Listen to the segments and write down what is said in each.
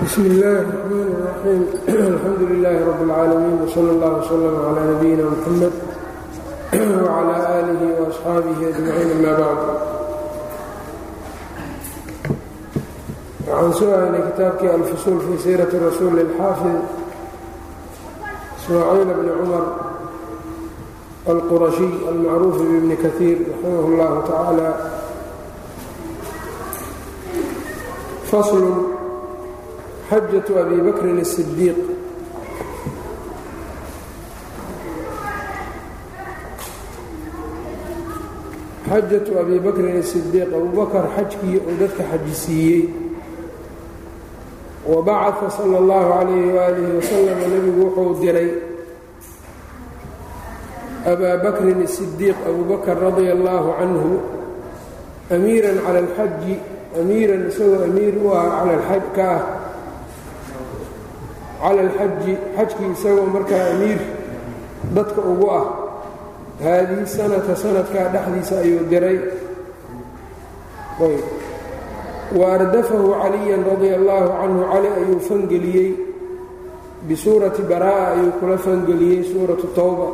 bismi illaahi raxmaan raxiim alxamdu lilaahi rabb اlcaalamiin wsala allah wslm cla nabiyina muxamed wcla aalihi waasxaabihi ajmaciin ama bacd waxaan soo ahnay kitaabkii alfusuul fii siirati rasuuli اlxaafid ismaaciil bni cumar alqurashiy almacruuf bibni kaiir raximah llahu tacaala xajaة abi bakrin الصdiiq xajaةu abi bakrin الصidiiq abubakar xajkii uu dadka xajisiiyey wabacaثa salى اllahu عalayh waalih wasalam nebigu wuxuu diray abaa bakrin الصidiiq abubakr radia اllahu canhu amiira calى اlxaji amiiran isagoo amiir u ah cala ka ah cala alxaji xajkii isagoo markaa amiir dadka ugu ah. Haadihi sanata sanadkaa dhexdiisa ayuu diray. Wa ardafahu caliyan radia allaahu canhu cali ayuu fangeliyey. Bisuurati baraa'a ayuu kula fangeliyey suuratu towba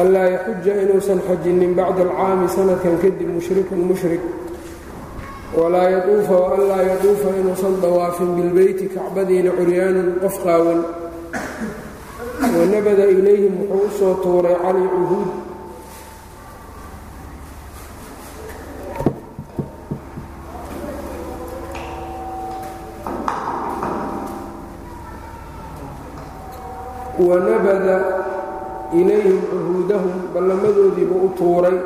anlaa yaxuja inuusan xajinin bacda alcaami sanadkan kadib mushrikun mushrik walaa yaduufa waanlaa yaduufa inuusan dawaafin bilbeyti kacbadiina curyaanun qof qaawan. Wanabada ilayhim wuxuu u tuuray cali cuhuud. Wanabada ilayhim cuhuudahum ballamadoodiiba u tuuray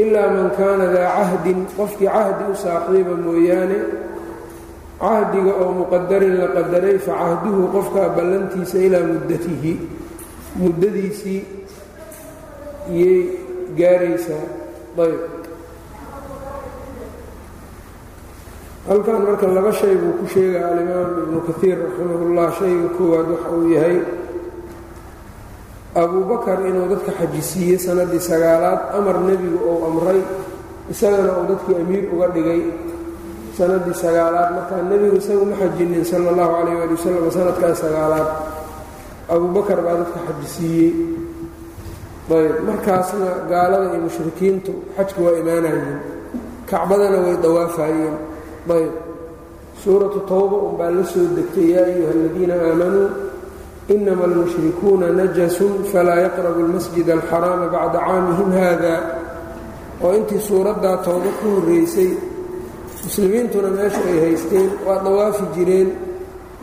ilaa man kaana daa cahdin qofkii cahdi u saaxiiba mooyaane cahdiga oo muqadarin la qadaray fa cahduhu qofkaa ballantiisa ilaa muddatihi muddadiisii iyay gaaraysaa ayb halkan marka laba shay buu ku sheegaa alimaam ibnu kaiir raximahullah shayga koowaad waxa uu yahay abubakar inuu dadka xajisiiyey sanadii sagaalaad amar nebigu uu amray isagana uu dadkii amiir uga dhigay sanadii sagaalaad. Markaa nebigu isagu ma xajinin sala allahu calayh waali wasalam sanadkaa sagaalaad. Abubakar baa dadka xajisiiyey. Ayb markaasna gaalada iyo mushrikiintu xajka waa imaanayeen kacbadana way dawaafayeen. Ayb suuratu towba unbaa la soo degtay yaa ayuha aladiina aamanuu inama almushrikuuna najasun falaa yaqrabu almasjid alxaraama bacda caamihim haada oo intii suuraddaa tooba ku horraysay muslimiintuna meesha ay haysteen waa dawaafi jireen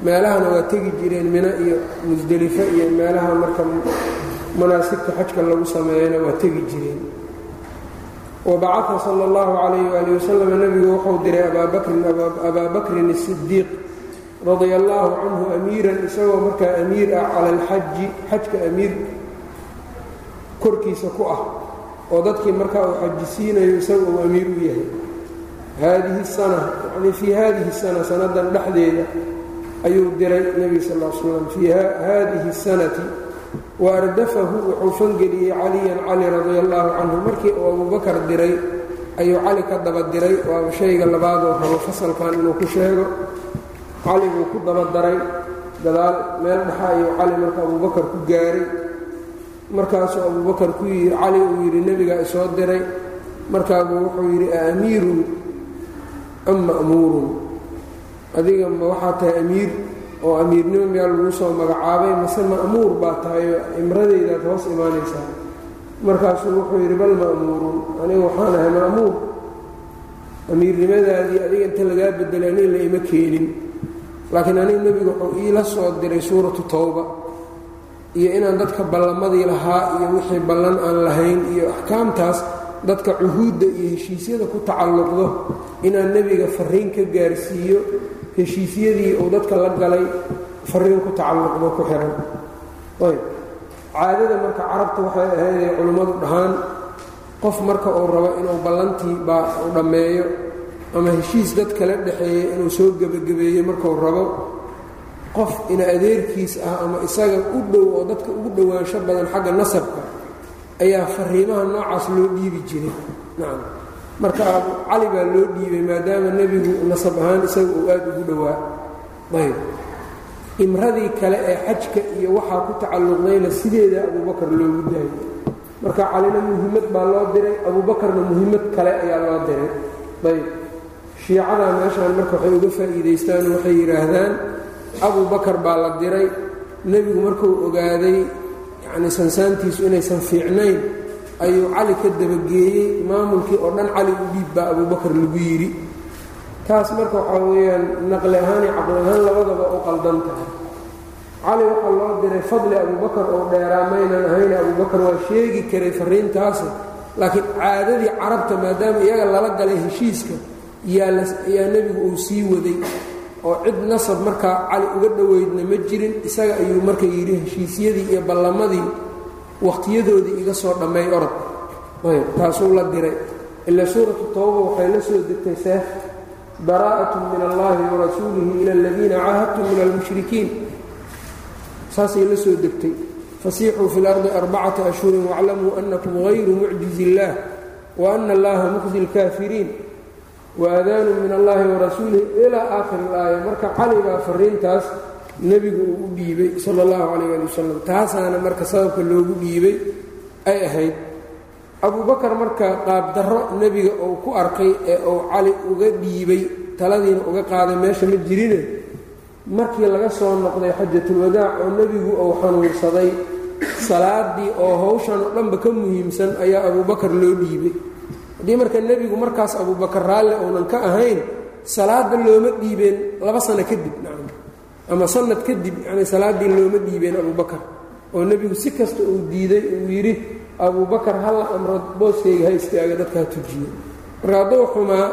meelahana waa tegi jireen mina iyo musdelifo iyo meelaha marka manaasigta xajka lagu sameeyana waa tegi jireen wabacaha sala allahu calayh waali wasalam nebigu wuxuu diray abaa bakrin asidiiq radia allaahu canhu amiiran isagoo markaa amiir ah cala alxaji xajka amiir korkiisa ku ah oo dadkii markaa uu xajisiinayo isaga uu amiir u yahay. Haadihi sana yanii fii haadihi sana sannadan dhexdeeda ayuu diray nebiga sal l slam fii haadihi sanati wa ardafahu wuxuu fangeliyey caliyan cali radia allaahu canhu. Markii uu abubakar diray ayuu cali ka daba diray waaba shayga labaadoo rabo fasalkan inuu ku sheego cali buu ku daba daray gadaal meel dhexa ayuu cali marka abubakar ku gaaray. Markaasuu abubakar ku yidhi cali uu yidhi nebigaa isoo diray. Markaabuu wuxuu yidhi aamiirun am ma'muurun. Adiga ma waxaa tahay amiir? Oo amiirnimo miyaa lagu soo magacaabay mase ma'muur baa tahayo imradaydaad hoos imaanaysaa. Markaasuu wuxuu yidhi bal ma'muurun aniga waxaan ahay ma'muur. Amiirnimadaadii adiga inta lagaa bedelay aniga la ima keenin laakiin anigu nebigu wuxuu iila soo diray suuratu towba iyo inaan dadka ballamadii lahaa iyo wixii ballan aan lahayn iyo axkaamtaas dadka cuhuudda iyo heshiisyada ku tacalluqdo inaan nebiga farriin ka gaarsiiyo heshiisyadii uu dadka la galay farriin ku tacalluqdo ku xihan ayb. Caadada marka carabta waxay ahaydee culimmadu dhahaan qof marka uu rabo inuu ballantii baa dhammeeyo ama heshiis dad kala dhexeeya inuu soo gebagabeeyo markuu rabo qof ina adeerkiis ah ama isaga u dhow oo dadka ugu dhowaansho badan xagga nasabka ayaa fariimaha noocaas loo dhiibi jiray. Nacam marka cali baa loo dhiibay maadaama nebigu nasab ahaan isaga uu aad ugu dhowaa. Ayb imradii kale ee xajka iyo waxaa ku tacalluqdayna sideeda abubakar loogu daayay. Marka calina muhimmad baa loo diray abuubakarna muhimmad kale ayaa loo diray. Ayb shiicadaa meeshaan marka waxay uga faa'iidaystaan waxay yidhaahdaan abubakar baa la diray. Nebigu markuu ogaaday yacnii sansaantiisu inaysan fiicnayn ayuu cali ka dabageeyey. Maamulkii oo dhan cali u dhiib baa abubakar lagu yidhi. Taas marka waxaa weeyaan naqli ahaan iyo caqli ahaan labadaba u qaldan tahay. Cali waxaa loo diray fadli abubakar oo dheeraa maynan ahayn abubakar waa sheegi karay farriintaasi laakiin caadadii carabta maadaama iyaga lala galay heshiiska yaa nebigu uu sii waday oo cid nasab markaa cali uga dhoweydna ma jirin isaga ayuu marka yidhi heshiisyadii iyo ballamadii wakhtiyadoodii iga soo dhammay orod. Taasuu la diray. Ila suuratu tawba waxay la soo degtay seef baraa'atun min allahi warasuulihi ila aladiina caahadtum min almushrikiin. Saasay la soo degtay. Fasiixuu fi lardi arbacata ashhurin waaclamuu annakum hayru mucjizi illaah wa ana allaha muqdi اlkaafiriin waadaanu min allahi warasuulihi ilaa aakhiri ilaaya marka cali baa fariintaas nebigu uu u dhiibay sala allahu calayh ali wasalam taasaana marka sababka loogu dhiibay ay ahayd. Abubakar marka qaabdarro nebiga uu ku arkay ee uu cali uga dhiibay taladiina uga qaaday meesha ma jirine? Markii laga soo noqday xajatulwadaac oo nebigu uu xanuunsaday salaadii oo hawshan oo dhanba ka muhiimsan ayaa abubakar loo dhiibay haddii marka nebigu markaas abubakar raalle uunan ka ahayn salaadda looma dhiibeen laba sano kadib ama sanad kadib yacni salaaddii looma dhiibeen abubakar oo nebigu si kasta uu diiday uu yidhi abubakar halla amro booskayga ha istaaga dadka ha tujiyo. Marka hadduu xumaa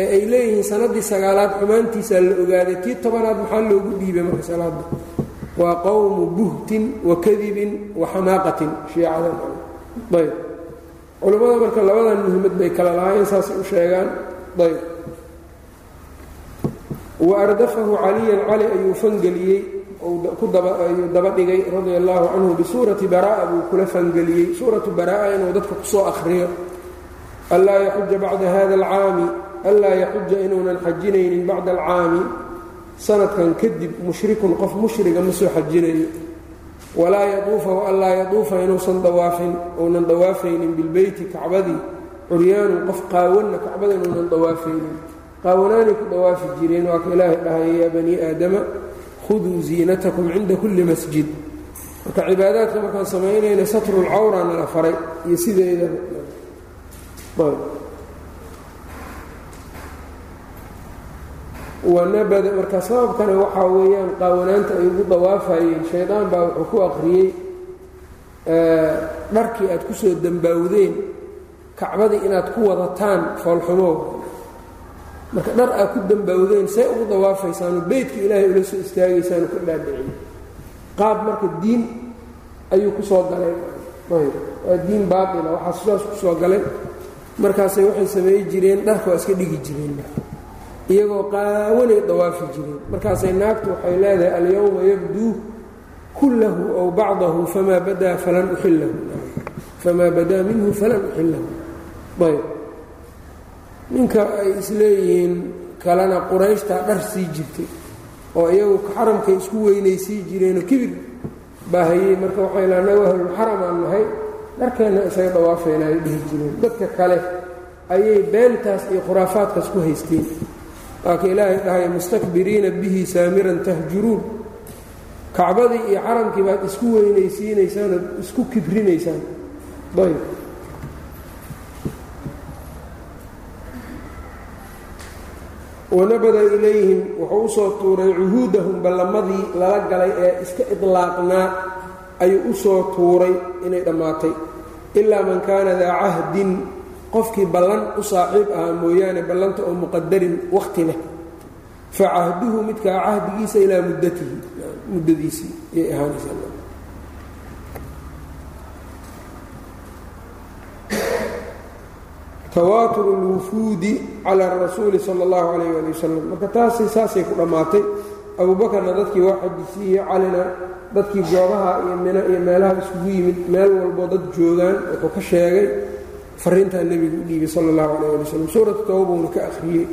ee ay leeyihiin sannaddii sagaalaad xumaantiisaa la ogaaday tii tobanaad maxaa loogu dhiibay marka salaadda? Waa qowmu buhtin wa kadibin wa xamaaqatin shiicada. Ayb culammada marka labadan muhiimad bay kala lahaayeen saasay u sheegaan. Ayb wa ardafahu caliyan cali ayuu fangeliyey ayuu daba dhigay radia allaahu canhu bisuurati baraa'a buu kula fangeliyey. Suuratu baraa'a inuu dadka ku soo akhriyo. Anlaa yaxuja bacda hada alcaami anlaa yaxuja inuunan xajinaynin bacda alcaami. Sanadkan kadib mushrikun qof mushriga ma soo xajinayo walaa yaduufa waanlaa yaduufa inuusan dawaafin uunan dawaafaynin bilbeyti kacbadii. Curyaanun qof qaawanna kacbada inuunan dawaafaynin. Qaawanaanay ku dawaafi jireen waa ka ilaahay dhahaya yaa banii aadama khuduu ziinatakum cinda kulli masjid. Marka cibaadaadka markaan samaynayna satrulcawra nala faray iyo sideeda wanabada marka sababkana waxaa weeyaan qaawanaanta ay ugu dawaafayeen shaydaan baa wuxuu ku aqriyey dharkii aad ku soo dambaawdeen kacbadii inaad ku wadataan foolxumow marka dhar aad ku dambaawdeen see ugu dawaafaysaanu beytka ilaahay ula soo istaagaysaanu ka dhaadhicin. Qaab marka diin ayuu ku soo galay. Waa diin baatila waxaa sidaas ku soo galay. Markaasay waxay sameey jireen dharka waa iska dhigi jireen iyagoo qaawanay dawaafi jireen markaasay naagtu waxay leedahay alyowma yabduu kullahu ow bacdahu famaa badaa falan uxillahu famaa badaa minhu falan uxillahu ayb. Ninka ay isleeyihiin kalena qurayshtaa dhar sii jirtay oo iyagu xaramkay isku weynaysii jireenoo kibir baa hayey marka waxay la anagu ahlulxaram aan nahay. Dharkeenna isaga dawaafayna ay dhihi jireen. Dadka kale ayay beentaas iyo khuraafaadkaas ku haysteen waa ka ilaahay dhahaya mustakbiriina bihi saamiran tahjuruun. Kacbadii iyo xaramkii baad isku weynaysiinaysaan isku kibrinaysaan. Ayb wanabada ilayhim wuxuu u soo tuuray cuhuudahum ballamadii lala galay ee iska idlaaqnaa ayuu u soo tuuray inay dhammaatay. Ilaa man kaana daa cahdin qofkii ballan u saaxiib ahaa mooyaane ballanta oo muqadarin wakhti leh. Fa cahduhu midkaa cahdigiisa ilaa muddatihi. Muddadiisii yay ahaanaysaa tawaatur اlwufuudi cala rasuuli sala اllahu calayh ali wasalam marka taasi saasay ku dhammaatay abuubakarna dadkii waa xajisiiyey calina dadkii goobaha iyo mina iyo meelaha iskugu yimid meel walboo dad joogaan wuxuu ka sheegay fariintaa nebigu u dhiibay sala allahu calayh ali wasalam suuratu tawbuuna ka akhriyey.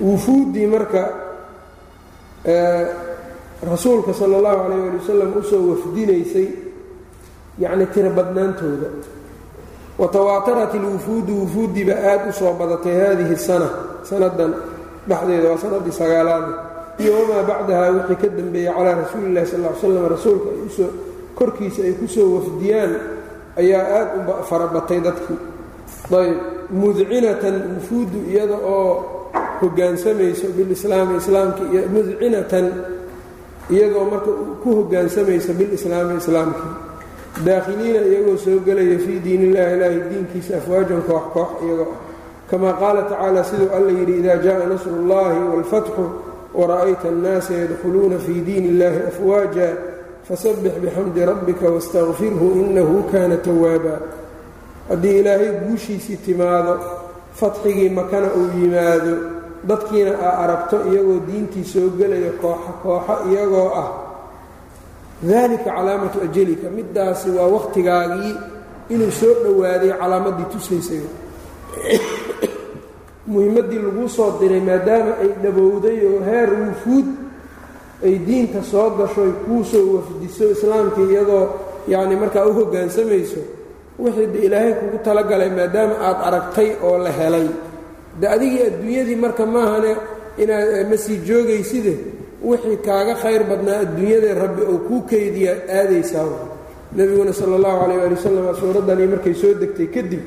Wufuuddii marka rasuulka sala allahu calayh ali wasalam u soo wafdinaysay yacni tiro badnaantooda. Watawaatarat ilwufuudu wufuuddiiba aad u soo badatay haadihi sana sanadan dhexdeeda waa sanadii sagaalaada iyo wamaa bacdahaa wixii ka dambeeyey calaa rasuuli illahi sal l slam rasuulka u soo korkiisa ay ku soo wafdiyaan ayaa aad u farabatay dadkii ayb mudcinatan wufuuddu iyada oo hogaansamayso bilislaami islaamka iyo mudcinatan iyadoo marka ku hogaansamaysa bilislaami islaamkii daakhiliina iyagoo soo gelaya fii diin illahi ilaahi diinkiisa afwaajan koox koox iyagoo ah. kamaa qaala tacaala siduu alla yidhi idaa jaءa nasrullahi wاlfatxu wara'ayta annaasa yadkhuluuna fii diin illahi afwaaja fasabbix bixamdi rabbika wastakfirhu inahu kana tawaaba haddii ilaahay guushiisii timaado fatxigii makana uu yimaado dadkiina aa aragto iyagoo diintii soo gelaya kooxa kooxo iyagoo ah dalika calaamatu ajalika. Middaasi waa wakhtigaagii inuu soo dhowaaday calaamaddii tusaysay muhimmaddii laguu soo diray maadaama ay dhabowday oo heer wufuud ay diinta soo gashoy kuu soo wafdiso islaamkii iyadoo yacni markaa u hoggaansamayso wixii de ilaahay kugu talagalay maadaama aad aragtay oo la helay. De adigii adduunyadii marka maahane inaad ma sii joogayside wixii kaaga khayr badnaa adduunyadee rabbi oo kuu keydiya aadaysaa. Nebiguna sala allahu calayh ali wasalam suuraddani markay soo degtay kadib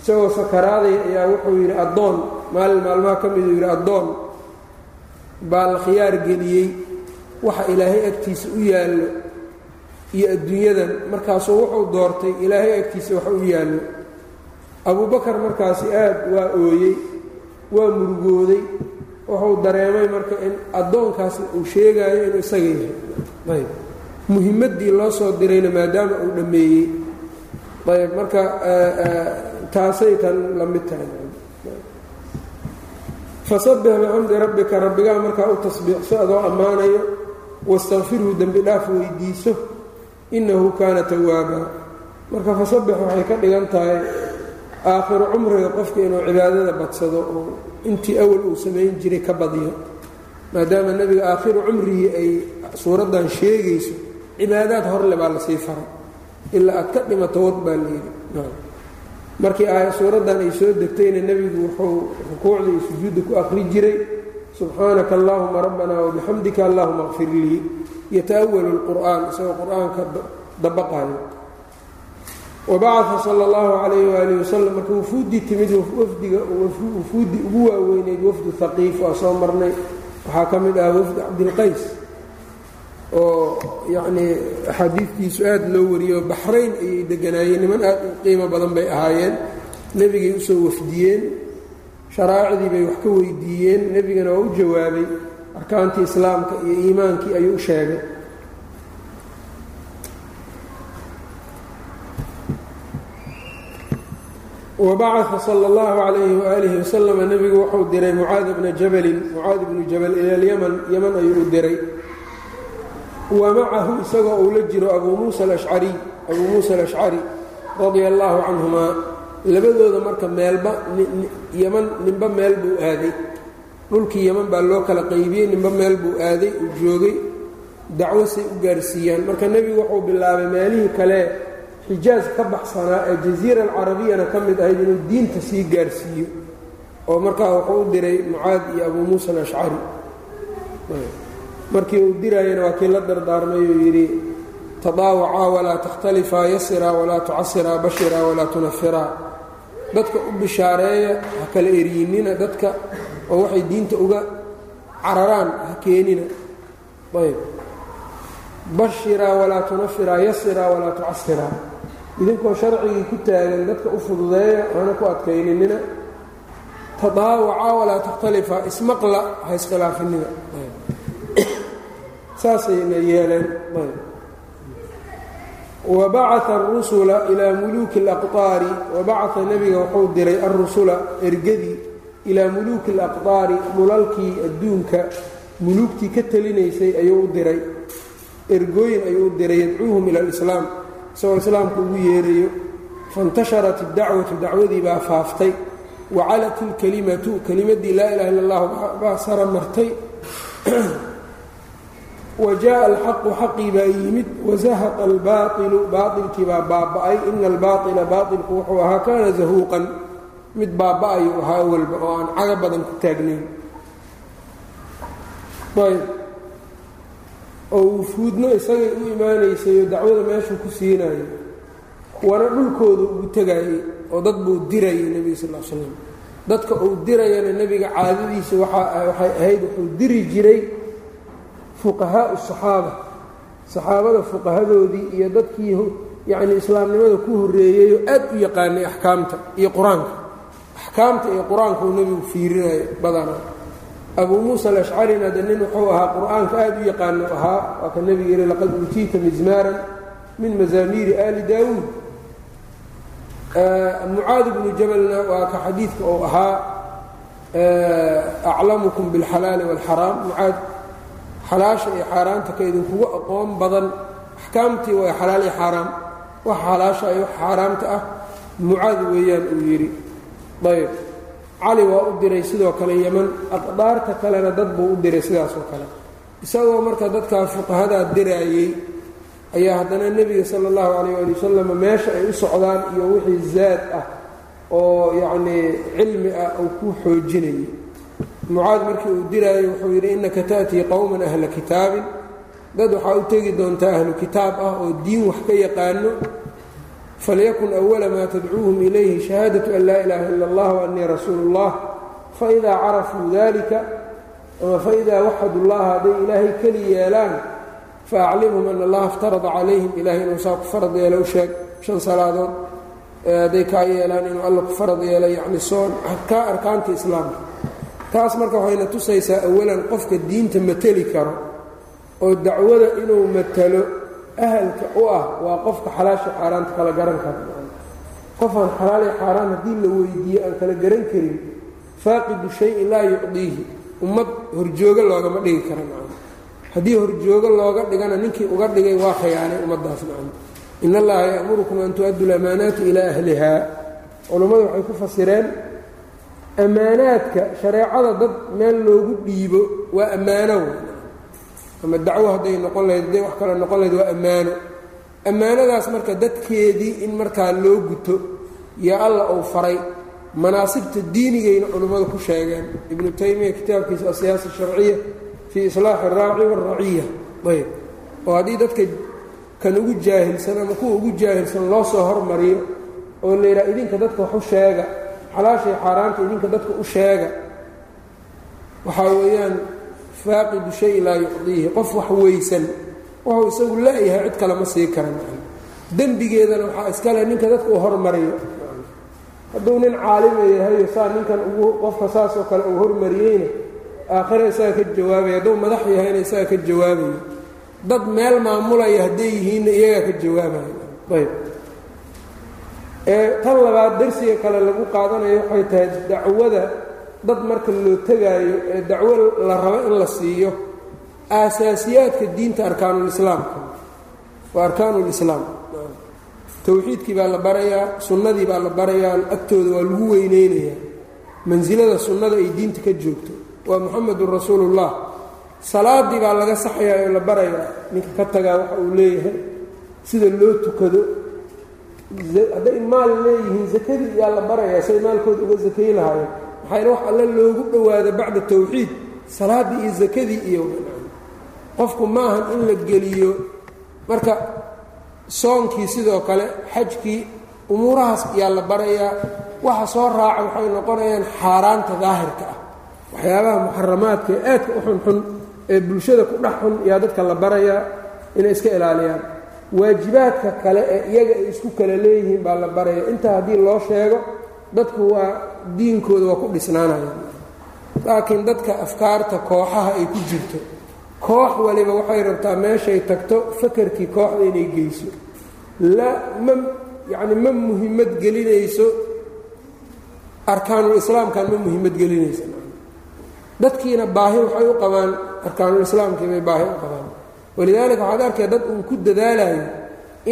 isagoo sakaraaday ayaa wuxuu yidhi addoon. Maalin maalmaha ka miduu yidhi addoon baa la khiyaar geliyey waxa ilaahay agtiisa u yaallo iyo adduunyadan. Markaasuu wuxuu doortay ilaahay agtiisa wax u yaallo. Abubakar markaasi aad waa ooyey waa murugooday wuxuu dareemay marka in addoonkaas uu sheegaayo inuu isaga yahay. Ayb. Muhimmaddii loo soo dirayna maadaama uu dhammeeyey. Ayb. Marka taasay tan la mid tahay fasabbix bixamdi rabbika rabbigaa markaa u tasbiixso adoo ammaanayo wastakfirhu dembi dhaaf weydiiso innahu kaana tawaaba marka fasabbix waxay ka dhigan tahay aakhiru cumriga qofka inuu cibaadada badsado oo intii awal uu samayn jiray ka badiyo. Maadaama nebiga aakhiru cumrigii ay suuraddan sheegayso cibaadaad horle baa la sii faray. Ilaa aad ka dhimato wad baa layidhi markii a suuraddan ay soo degtayna nebigu wuxuu rukuucda iyo sujuudda ku akhri jiray subxaanaka allaahuma rabbana wabixamdika allahuma kfir lii. Yata'awalu lqur'aan isagoo qur'aanka dabaqayo wabacaa sala allahu calayh waalihi wasalam marka wufuuddii timid wafdiga wufuuddii ugu waaweyneyd wafdu haqiif waa soo marnay. Waxaa ka mid ah wafdi cabdilqays oo yacnii axaadiidtiisu aad loo wariyo baxrayn ayay deganaayeen niman aad qiimo badan bay ahaayeen. Nebigay u soo wafdiyeen sharaa'icdii bay wax ka weydiiyeen. Nebigana waa u jawaabay arkaantii islaamka iyo iimaankii ayuu u sheegay. Wabacaa sala allahu calayhi waaalihi wasalama nebigu wuxuu diray mucaada bna jabalin mucaad bnu jabal ila alyaman yaman ayuu u diray wa macahu isagoo uu la jiro abuu muusa alashcariy abuu muusa alashcari radia allaahu canhumaa labadooda marka meelba yaman ninba meel buu aaday. Dhulkii yaman baa loo kala qaybiyey ninba meel buu aaday uu joogay dacwo say u gaarsiiyaan. Marka nebigu wuxuu bilaabay meelihii kale xijaaj ka baxsanaa ee jasiira alcarabiyana ka mid ahayd inuu diinta sii gaarsiiyo. Oo markaa wuxuu u diray mucaad iyo abuu muusa alashcari markii uu diraayana waa kii la dardaarmay uu yidhi tadaawacaa walaa takhtalifaa yasiraa walaa tucasiraa bashiraa walaa tunafiraa dadka u bishaareeya ha kala eryinnina dadka oo waxay diinta uga cararaan ha keenina. Ayb. Bashiraa walaa tunafiraa yasiraa walaa tucasiraa idinkoo sharcigii ku taagan dadka u fududeeya hana ku adkayninina. Tadaawacaa walaa takhtalifaa ismaqla ha iskhilaafinina saasayna yeeleen. Wabacaa arusula ilaa muluuki alaqdaari wabacaa nebiga wuxuu diray arusula ergadii ilaa muluuki alaqdaari mulalkii adduunka. Muluugtii ka telinaysay ayuu u diray. Ergooyin ayuu u diray yadcuuhum ila alislaam. Isagoo islaamku ugu yeerayo fantasharat iddacwatu dacwadii baa faaftay. Wacalat ilkalimatu kelimadii laa ilaha ila allah baa sara martay. wjaءa alxaqu xaqii baa yimid wazahaqa albailu baailkii baa baaba'ay ina albaaila baailku wuxuu ahaa kaana zahuuqan mid baaba'ayu ahaa walba oo aan caga badan ku taagnayn ayb oo fuudno isagay u imaanaysayoo dacwada meeshu ku siinayo kuwana dhulkooda ugu tegaayey oo dad buu dirayay nebiga sal slam dadka uu dirayana nebiga caadadiisa waxay ahayd wuxuu diri jiray fuqahaau saxaaba. Saxaabada fuqahadoodii iyo dadkii yacnii islaamnimada ku horreeyeyoo aad u yaqaanay axkaamta iyo qur'aanka. Axkaamta iyo qur'aanka uu nebigu fiirinayo badanaa. Abuu muusa alashcarina de nin wuxuu ahaa qur'aanka aad u yaqaano ahaa waa ka nebiga yihi laqad uutiita mizmaaran min mazaamiiri aali daawuud. Mucaad bnu jabalna waa ka xadiidka uu ahaa aclamukum biاlxalaali wاlxaraam mucaad xalaasha iyo xaaraanta ka idinkugu aqoon badan. Axkaamtii waa xalaal iyo xaaraam. Wax xalaasha iyo wax xaaraamta ah mucaad weeyaan uu yidhi. Ayb cali waa u diray sidoo kale yeman aqdaarta kalena dad buu u diray sidaasoo kale. Isagoo marka dadkaa fuqahadaa diraayey ayaa haddana nebiga sala allahu calayh ali wasalam meesha ay u socdaan iyo wixii zaad ah oo yacnii cilmi ah uu ku xoojinayay mucaad markii uu diraayo wuxuu yidhi innaka ta'tii qowman ahla kitaabin. Dad waxaa u tegi doontaa ahlu kitaab ah oo diin wax ka yaqaano falyakun awala maa tadcuuhum ilayhi shahaadatu an laa ilaaha ila allah waannii rasuulu اllah faidaa carafuu dalika ama faidaa waxadu llaha hadday ilaahay keli yeelaan faaclimhum ana allaha iftarada calayhim. Ilahay inuu saa ku farad yeelo u sheeg shan salaadood hadday kaa yeelaan inuu alla ku farad yeelo yacni soon kaa arkaanta islaamka taas marka waxayna tusaysaa awalan qofka diinta mateli karo oo dacwada inuu matalo ahalka u ah waa qofka xalaasha xaaraanta kala garan kara qofaan xalaaliy xaaraan haddii la weydiiye aan kala garan karin faaqidu shayin laa yucdiihi. Ummad horjoogo loogama dhigi kara macna haddii horjoogo looga dhigana ninkii uga dhigay waa khayaanay ummaddaas macna in allaha ya'murukum an tu-addu lamaanaati ilaa ahlihaa. Culummadu waxay ku fasireen ammaanaadka shareecada dad meel loogu dhiibo waa ammaano. Ama dacwo hadday noqon lahayd hadday wax kale noqon lahayd waa ammaano. Ammaanadaas marka dadkeedii in markaa loo guto yo alla uu faray. Manaasibta diinigayna culimmadu ku sheegeen ibnu taymiya kitaabkiisa asiyaasa sharciya fii islaaxi araaci waaraciya ayb oo haddii dadka kan ugu jaahilsan ama kuwa ugu jaahilsan loo soo hormariyo oo la yidhaha idinka dadka wax u sheega xalaashay xaaraanta idinka dadka u sheega. Waxaa weeyaan faaqidu shay laa yucdiihi qof wax weysan wuxuu isagu la-yahay cid kale ma sii karan dembigeedana waxaa iskale ninka dadka uu hormariyo. Hadduu nin caalima yahayo saa ninkan ugu qofka saasoo kale uu hormariyeyna aakhira isaga ka jawaabaya. Hadduu madax yahayna isaga ka jawaabayo dad meel maamulaya hadday yihiinna iyagaa ka jawaabaya. Ayb tan labaad darsiga kale lagu qaadanayo waxay tahay dacwada dad marka loo tegaayo ee dacwo la rabo in la siiyo. Aasaasiyaadka diinta arkaanulislaamka waa arkaanulislaam towxiidkii baa la barayaa sunnadii baa la barayaa agtooda waa lagu weyneynayaa. Mansilada sunnada ay diinta ka joogto. Waa muxamedun rasuulullah. Salaadii baa laga saxayaa oo la barayaa. Ninka ka tagaa waxa uu leeyahay. Sida loo tukado hadday maal leeyihiin sakadii yaa la barayaa say maalkooda uga sakay lahaayeen. Maxayna wax alle loogu dhowaada bacda tawxiid? Salaaddii iyo sakadii iyo qofku maahan in la geliyo. Marka soonkii sidoo kale xajkii umuurahaas yaa la barayaa. Waxa soo raaca waxay noqonayaan xaaraanta daahirka ah. Waxyaabaha muxaramaadka ee aadka u xunxun ee bulshada ku dhex xun yaa dadka la barayaa inay iska ilaaliyaan waajibaadka kale ee iyaga ay isku kala leeyihiin baa la baraya intaa haddii loo sheego dadku waa diinkooda waa ku dhisnaanayaan laakiin dadka afkaarta kooxaha ay ku jirto koox waliba waxay rabtaa meeshay tagto fakarkii kooxda inay geyso. La ma yacni ma muhimmad gelinayso arkaanulislaamkan ma muhimmad gelinaysa dadkiina baahi waxay u qabaan arkaanulislaamkii bay baahi u qabaan walidaalika waxaad arkaya dad uun ku dadaalayo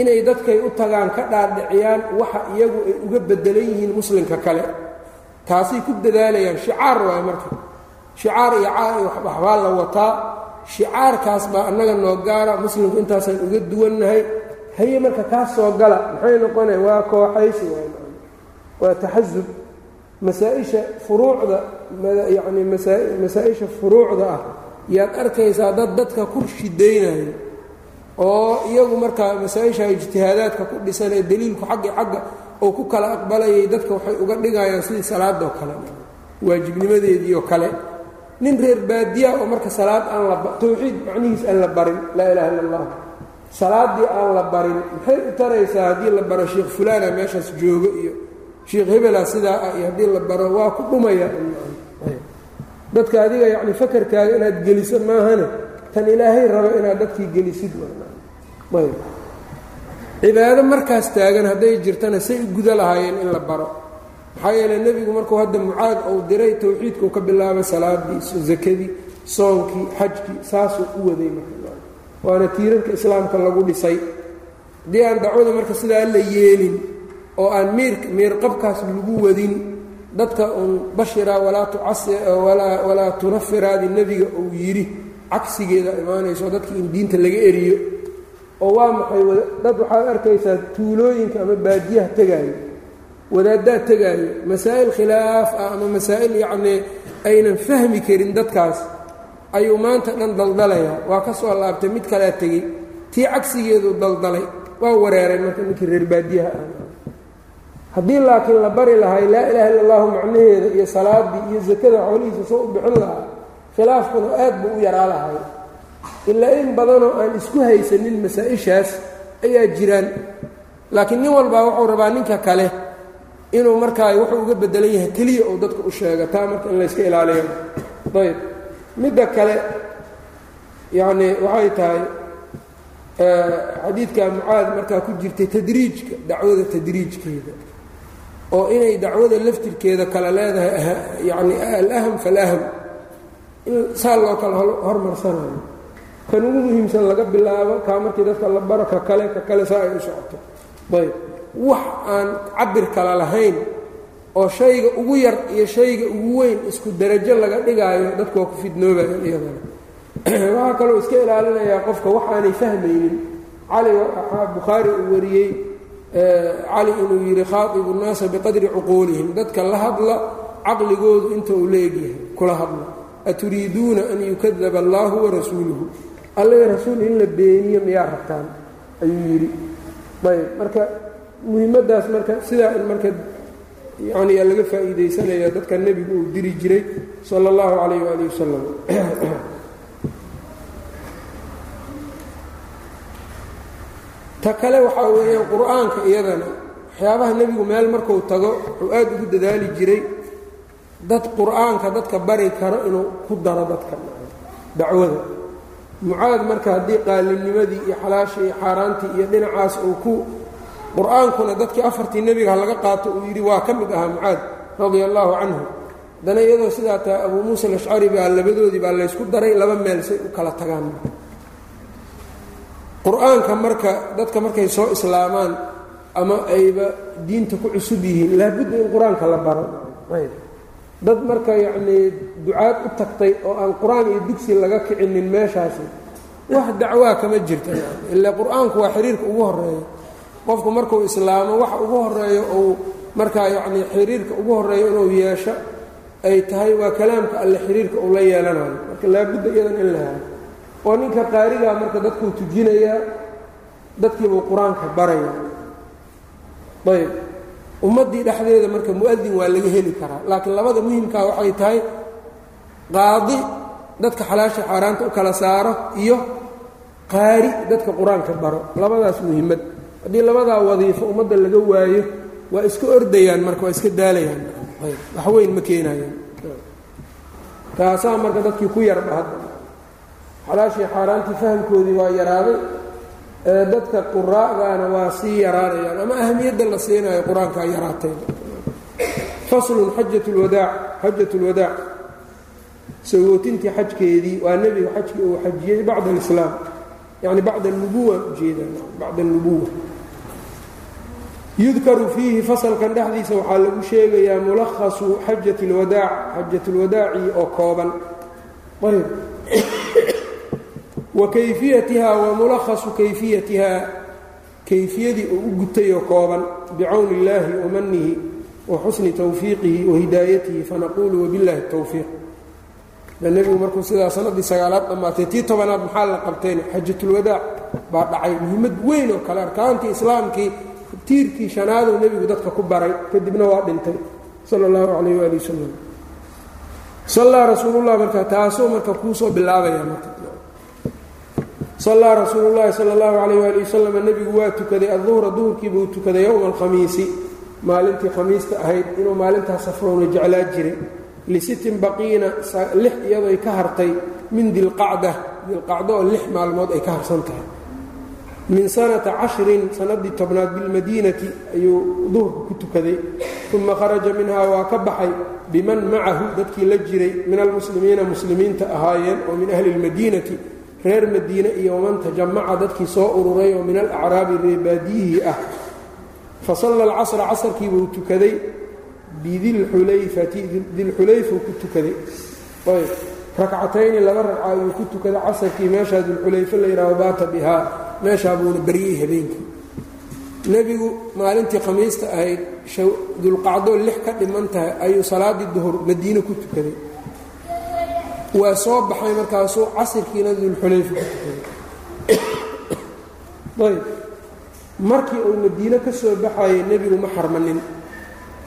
inay dadkay u tagaan ka dhaadhiciyaan waxa iyagu ay uga bedelan yihiin muslimka kale. Taasay ku dadaalayaan. Shicaar waayo marka. Shicaar iyo waxbaa la wataa. Shicaarkaas baa annaga noo gaara. Muslimku intaasaan uga duwannahay. Haye marka kaas soo gala. Maxay noqonaya waa kooxaysi waa taxasub masaa-isha furuucda yacni masaa-isha furuucda ah yaad arkaysaa dad dadka ku shidaynayo oo iyagu markaa masaa-isha ijtihaadaadka ku dhisan ee daliilku xaggi xagga oo ku kala aqbalayay dadka waxay uga dhigayaan sidii salaadoo kale waajibnimadeediioo kale. Nin reer baadiya oo marka salaad aan la tawxiid macnihiis aan la barin laa ilaha illa allah salaaddii aan la barin maxay u taraysaa haddii la baro sheekh fulaana meeshaas joogo iyo sheekh hebela sidaa ah iyo haddii la baro waa ku dhumaya dadka adiga yacni fakarkaaga inaad geliso maahane tan ilaahay rabo inaad dadkii gelisid cibaado markaas taagan hadday jirtana say u guda lahaayeen in la baro. Maxaa yeeley nebigu markuu hadda mucaad uu diray towxiidkuu ka bilaabay salaadii sakadii soonkii xajkii saasuu u waday marka waana tiirarka islaamka lagu dhisay. Haddii aan dacwada marka sidaa la yeelin oo aan miir miirqabkaas lagu wadin dadka uun bashira walaa tunafiraadi nebiga uu yidhi cagsigeeda imaanayso dadkii in diinta laga eriyo. Oo waa maxay dad waxaad arkaysaa tuulooyinka ama baadiyaha tegaayo wadaaddaa tegaayo masaa'il khilaaf ah ama masaa'il yacnii aynan fahmi karin dadkaas ayuu maanta dhan daldalayaa waa ka soo laabtay mid kalea tegey tii cagsigeedu daldalay waa wareeray marka ninkii reer baadiyaha ah haddii laakiin la bari lahay laa ilaaha illa allahu macnaheeda iyo salaaddii iyo sakada xoolihiisa soo u bixin lahaa khilaafkuna aad buu u yaraa lahay. Ilaa in badanoo aan isku haysanin masaa-ishaas ayaa jiraan. Laakiin nin walbaa wuxuu rabaa ninka kale inuu markaa wuxuu uga bedelan yahay keliya uu dadka u sheega taa marka in layska ilaaliyo. Ayb midda kale yacni waxay tahay xadiidka mucaad markaa ku jirtay tadriijka dacwada tadriijkeeda oo inay dacwada laftirkeeda kale leedahay yacni alaham falaham in saa loo kala hormarsanayo. Kan ugu muhiimsan laga bilaabo kaa markii dadka la baro ka kale ka kale saa ay u socoto. Ayb. Wax aan cabir kale lahayn oo shayga ugu yar iyo shayga ugu weyn isku derajo laga dhigaayo dadku ku fidnoobayaan iyadana. Waxaa kaloo iska ilaalinayaa qofka waxaanay fahmaynin. Cali bukhaari uu wariyey cali inuu yidhi khaatibu nnaasa biqadri cuquulihim. Dadka la hadla caqligoodu inta uu leegyahay kula hadla. Aturiiduuna an yukadaba allaahu warasuuluhu allaga rasuul in la beeniyo miyaa rabtaan? Ayuu yidhi. Ayb marka muhimaddaas marka sidaa in marka yani laga faa'iidaysanaya dadka nebigu uu diri jiray sala allahu calayh waali wasalam ta kale waxaa weeyaan qur'aanka iyadana waxyaabaha nebigu meel markuu tago wuxuu aad ugu dadaali jiray dad qur'aanka dadka bari karo inuu ku daro dadka. Dacwada. Mucaad marka haddii qaalinnimadii iyo xalaashii iyo xaaraantii iyo dhinacaas uu ku qur'aankuna dadkii afartii nebiga laga qaato uu yidhi waa ka mid ahaa mucaad radia allaahu canhu. Haddana iyadoo sidaa tahay abuu muusa alashcari baa labadoodii baa laysku daray laba meel say u kala tagaan qur'aanka marka dadka markay soo islaamaan ama ayba diinta ku cusub yihiin laabudda in qur'aanka la baro. Dad marka yacnii ducaad u tagtay oo aan qur'aan iyo digsi laga kicinin meeshaasi wax dacwaa kama jirta. Ilaa qur'aanku waa xiriirka ugu horreeya qofku markuu islaamo waxa ugu horeeyo uu markaa yacnii xiriirka ugu horeeyo inuu yeesho ay tahay waa kalaamka alle xiriirka uu la yeelanayo. Marka laabudda iyadan in la helo oo ninka qaarigaa marka dadkuu tujinayaa dadkiibuu qur'aanka baraya ayb. Ummaddii dhexdeeda marka mu'adin waa laga heli karaa. Laakiin labada muhimkaa waxay tahay qaadi dadka xalaasha xaaraanta u kala saaro iyo qaari dadka qur'aanka baro. Labadaas muhimmad haddii labadaa wadiifo ummadda laga waayo waa iska ordayaan marka waa iska daalayaan. Wax weyn ma keenayaan. Taasaa marka dadkii ku yarba hadda xalaashii xaaraantii fahamkoodii waa yaraaday dadka quraa'daana waa sii yaraanayaan ama ahamiyadda la siinayo qur'aankaa yaraatay. Faslun xajat lwadaac xajat lwadaac sagootintii xajkeedii waa nebiga xajkii uu xajiyey bacda alislaam yani bacda nubuwa ujeeda bacda nubuwa yudkaru fiihi fasalkan dhexdiisa waxaa lagu sheegayaa mulakhasu xajat اlwadaac xajat اlwadaaci oo kooban. Ayb wa kayfiyatiha wa mulakhasu kayfiyatiha kayfiyadii uu u gutay oo kooban bicawni اllaahi wamanihi wa xusni tawfiiqihi wa hidaayatihi fanaquulu wabiاllahi الtowfiiq nebigu markuu sidaa sanadii sagaalaad dhammaatay tii tobanaad maxaa la qabteen xajatulwadaac baa dhacay muhiimad weyn oo kale arkaantii islaamkii tiirkii shanaaduu nebigu dadka ku baray kadibna waa dhintay sal اllahu calayh waali wasalam sallaa rasuulullah marka taasuu marka kuusoo bilaabaya marka sallaa rasuulu llahi sala اllahu calayh waali wasalam nebigu waa tukaday adduhra duhurkiibuu tukaday yowma alkhamiisi maalintii khamiista ahayd inuu maalintaas safrowna jeclaa jiray lisittin baqiina lix iyadoo ay ka hartay min dilqacda dilqacdo oo lix maalmood ay ka harsan tahay min sanata cashrin sanadii tobnaad bilmadiinati ayuu duhurka ku tukaday uma kharaja minhaa waa ka baxay biman macahu dadkii la jiray min almuslimiina muslimiinta ahaayeen oo min ahli اlmadiinati reer madiine iyo waman tajamaca dadkii soo ururay oo min alacraabi reebaadiyihii ah. Fasalla alcasra casarkii buu tukaday bidilxulayfati dilxulayfuu ku tukaday. Ayb rakcatayni laba ragca ayuu ku tukaday. Casarkii meeshaa dilxulayfe la yidhaaho baata bihaa. Meeshaa buuna baryey habeenkii. Nebigu maalintii khamiista ahayd dulqacdoo lix ka dhiman tahay ayuu salaaddii duhur madiine ku tukaday waa soo baxay markaasuu casirkiina dulxulayfa ayb markii uu madiine ka soo baxayay nebigu ma xarmanin.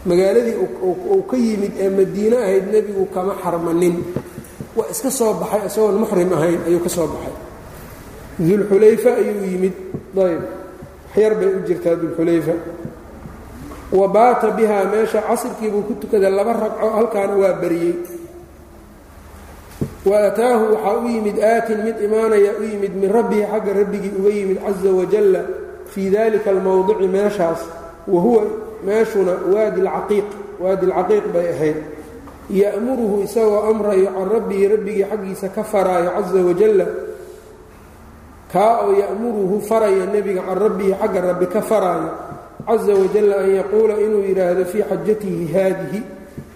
Magaaladii uu ka yimid ee madiine ahayd nebigu kama xarmanin. Waa iska soo baxay isagoon muxrim ahayn ayuu ka soo baxay. Dulxulayfa ayuu yimid. Ayb waxyar bay u jirtaa dulxulayfa wa baata bihaa meesha casirkiibuu ku tukaday laba ragco halkaana waa bariyey wa waxaa u yimid aatin mid imaanaya u yimid min rabbihi xagga rabbigii uga yimid caza wajalla fii dalika almowdici meeshaas wa huwa meeshuna waadi alcaqiiq waadi alcaqiiq bay ahayd. Ya'muruhu isagoo amrayo can rabbihi rabbigii xaggiisa ka faraayo caza wajalla kaa oo ya'muruhu faraya nebiga can rabbihi xagga rabbi ka faraayo caza wajalla an yaquula inuu yidhaahdo fii xajatihi haadihi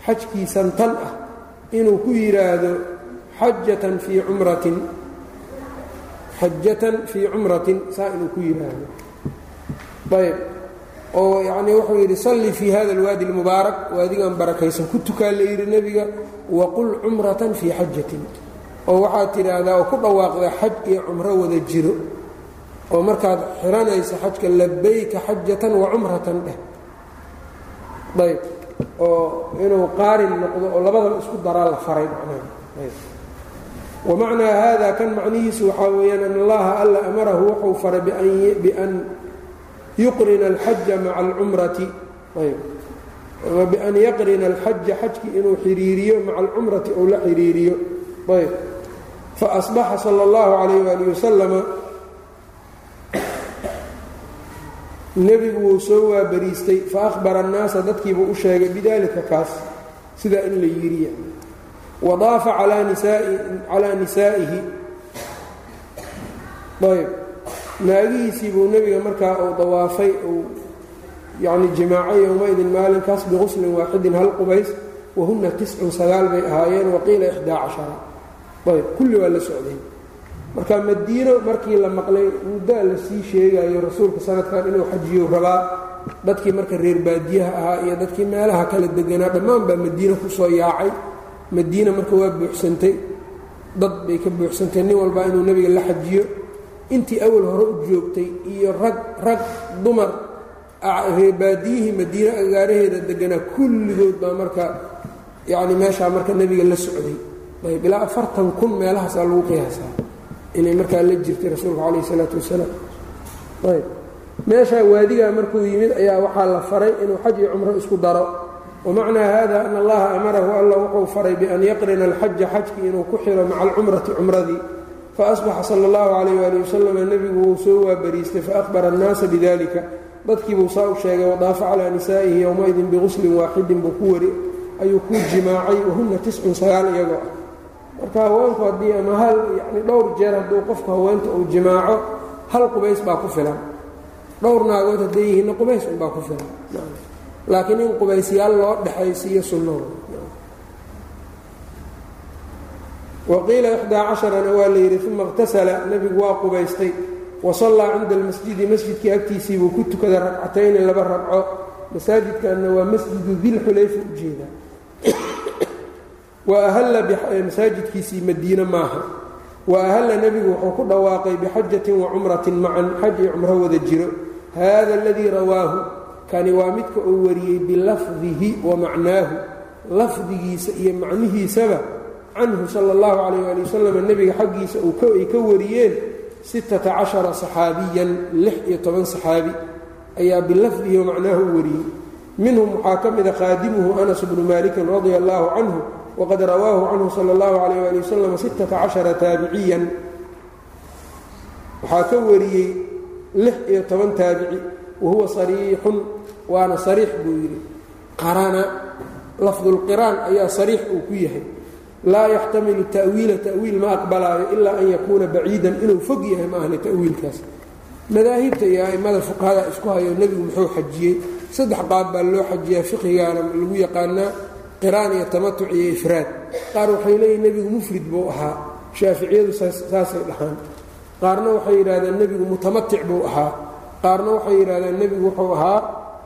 xajkiisan tan ah inuu ku yidhaahdo xajatan fii cumratin xajatan fii cumratin saa inuu ku yidhaahdo ayb oo yacnii wuxuu yidhi salli fii hada alwaadi almubaarak. Waadigan barakaysan. Ku tukaa la yidhi nebiga waqul cumratan fii xajatin oo waxaad tidhaahdaa oo ku dhawaaqda xaj iyo cumro wada jiro. Oo markaad xiranaysa xajka labayka xajatan wa cumratan dheh. Ayb oo inuu qaarin noqdo oo labadaba isku daraa la faray macnaha wamacnaa haada kan macnihiisu waxaa weeyaan an allaha alla amarahu wuxuu faray bian yuqrina alxaja maca alcumrati bian yaqrina alxaja xajkii inuu xiriiriyo maca alcumrati ou la xiriiriyo ayb faasbaxa sala اllahu calayh waali wasalama nebigu wuu soo waabariistay faahbara annaasa dadkiibuu u sheegay bidalika kaas sidaa in la yiriya wadaafa calaa nisaa'ihi. Ayb. Naagihiisii buu nebiga markaa uu dawaafay uu yacni jimaacay yowmaidin maalinkaas biquslin waaxidin hal qubays wahunna tiscun sagaal bay ahaayeen waqiila ixdaa cashara ayb kulli waa la socday. Marka madiino markii la maqlay muddaa la sii sheegayo rasuulka sanadkan inuu xajiyo rabaa dadkii marka reer baadiyaha ahaa iyo dadkii meelaha kala deganaa dhammaan baa madiino ku soo yaacay madiina marka waa buuxsantay dad bay ka buuxsantay. Nin walbaa inuu nebiga la xajiyo intii awal hore u joogtay iyo rag rag dumar reebaadiyihii madiine agaaraheeda deganaa kulligood baa marka yacni meeshaa marka nebiga la socday. Ayb ilaa afartan kun meelahaasaa lagu qiyaasaa inay markaa la jirtay rasuulka calayh isalaatu wasalaam. Ayb meeshaa waadigaa markuu yimid ayaa waxaa la faray inuu xaj iyo cumro isku daro wamacnaa hada an allaha amarahu alla wuxuu faray bian yaqrina alxaja xajkii inuu ku xiro maca alcumrati cumradii faasbaxa sala اllahu calayh waali wasalam nebigu wuu soo waabariistay faahbara annaasa bidalika dadkiibuu saa u sheegay wadaafa calaa nisaa'ihi yowmaidin biguslin waaxidin buu ku wari ayuu ku jimaacay wahuna tiscun sagaal iyagoo ah marka haweenku haddii ama hal yani dhowr jeer hadduu qofku haweenta uu jimaaco hal qubays baa ku filan dhowr naagood hadday yihiinna qubays unbaa ku filan laakiin in qubaysyaal loo dhexaysiiyo sunno. Waqiila ixdaa casharana waa la yidhi uma اqtasala nebigu waa qubaystay. Wasallaa cinda almasjidi masjidkii agtiisii buu ku tukaday ragcatayni laba ragco masaajidkanna waa masjidu dilxulayfa ujeeda wa ahalla masaajidkiisii madiine maaha. Wa ahalla nebigu wuxuu ku dhawaaqay bixajatin wa cumratin macan xaj iyo cumro wada jiro. Hada aladii rawaahu kani waa midka uu wariyey bilafdihi wa macnaahu. Lafdigiisa iyo macnihiisaba canhu sala allahu calayh ali wasalam nebiga xaggiisa ay ka wariyeen sittata cashara saxaabiyan lix iyo toban saxaabi. Ayaa bilafdihi wa macnaahu u wariyey. Minhum waxaa ka mida qaadimuhu anas bnu maalikin radia allahu canhu waqad rawaahu canhu sala allahu calayh ali wasalam sittata cashara taabiciyan. Waxaa ka wariyey lix iyo toban taabici wahuwa sariixun waana sariix buu yidhi. Qarana lafdulqiraan ayaa sariix uu ku yahay. Laa yaxtamilu ta'wiila ta'wiil ma aqbalaayo ilaa an yakuuna baciidan inuu fog yahay ma ahna ta'wiilkaas. Madaahibta iyo a'immada fuqahada isku hayo nebigu muxuu xajiyey. Saddex qaab baa loo xajiyaa fiqigaana lagu yaqaanaa qiraan iyo tamatuc iyo ifraad. Qaar waxay leeyihiin nebigu mufrid buu ahaa shaaficiyadu saasay dhahaan. Qaarna waxay yidhahdeen nebigu mutamatic buu ahaa. Qaarna waxay yidhahdeen nebigu wuxuu ahaa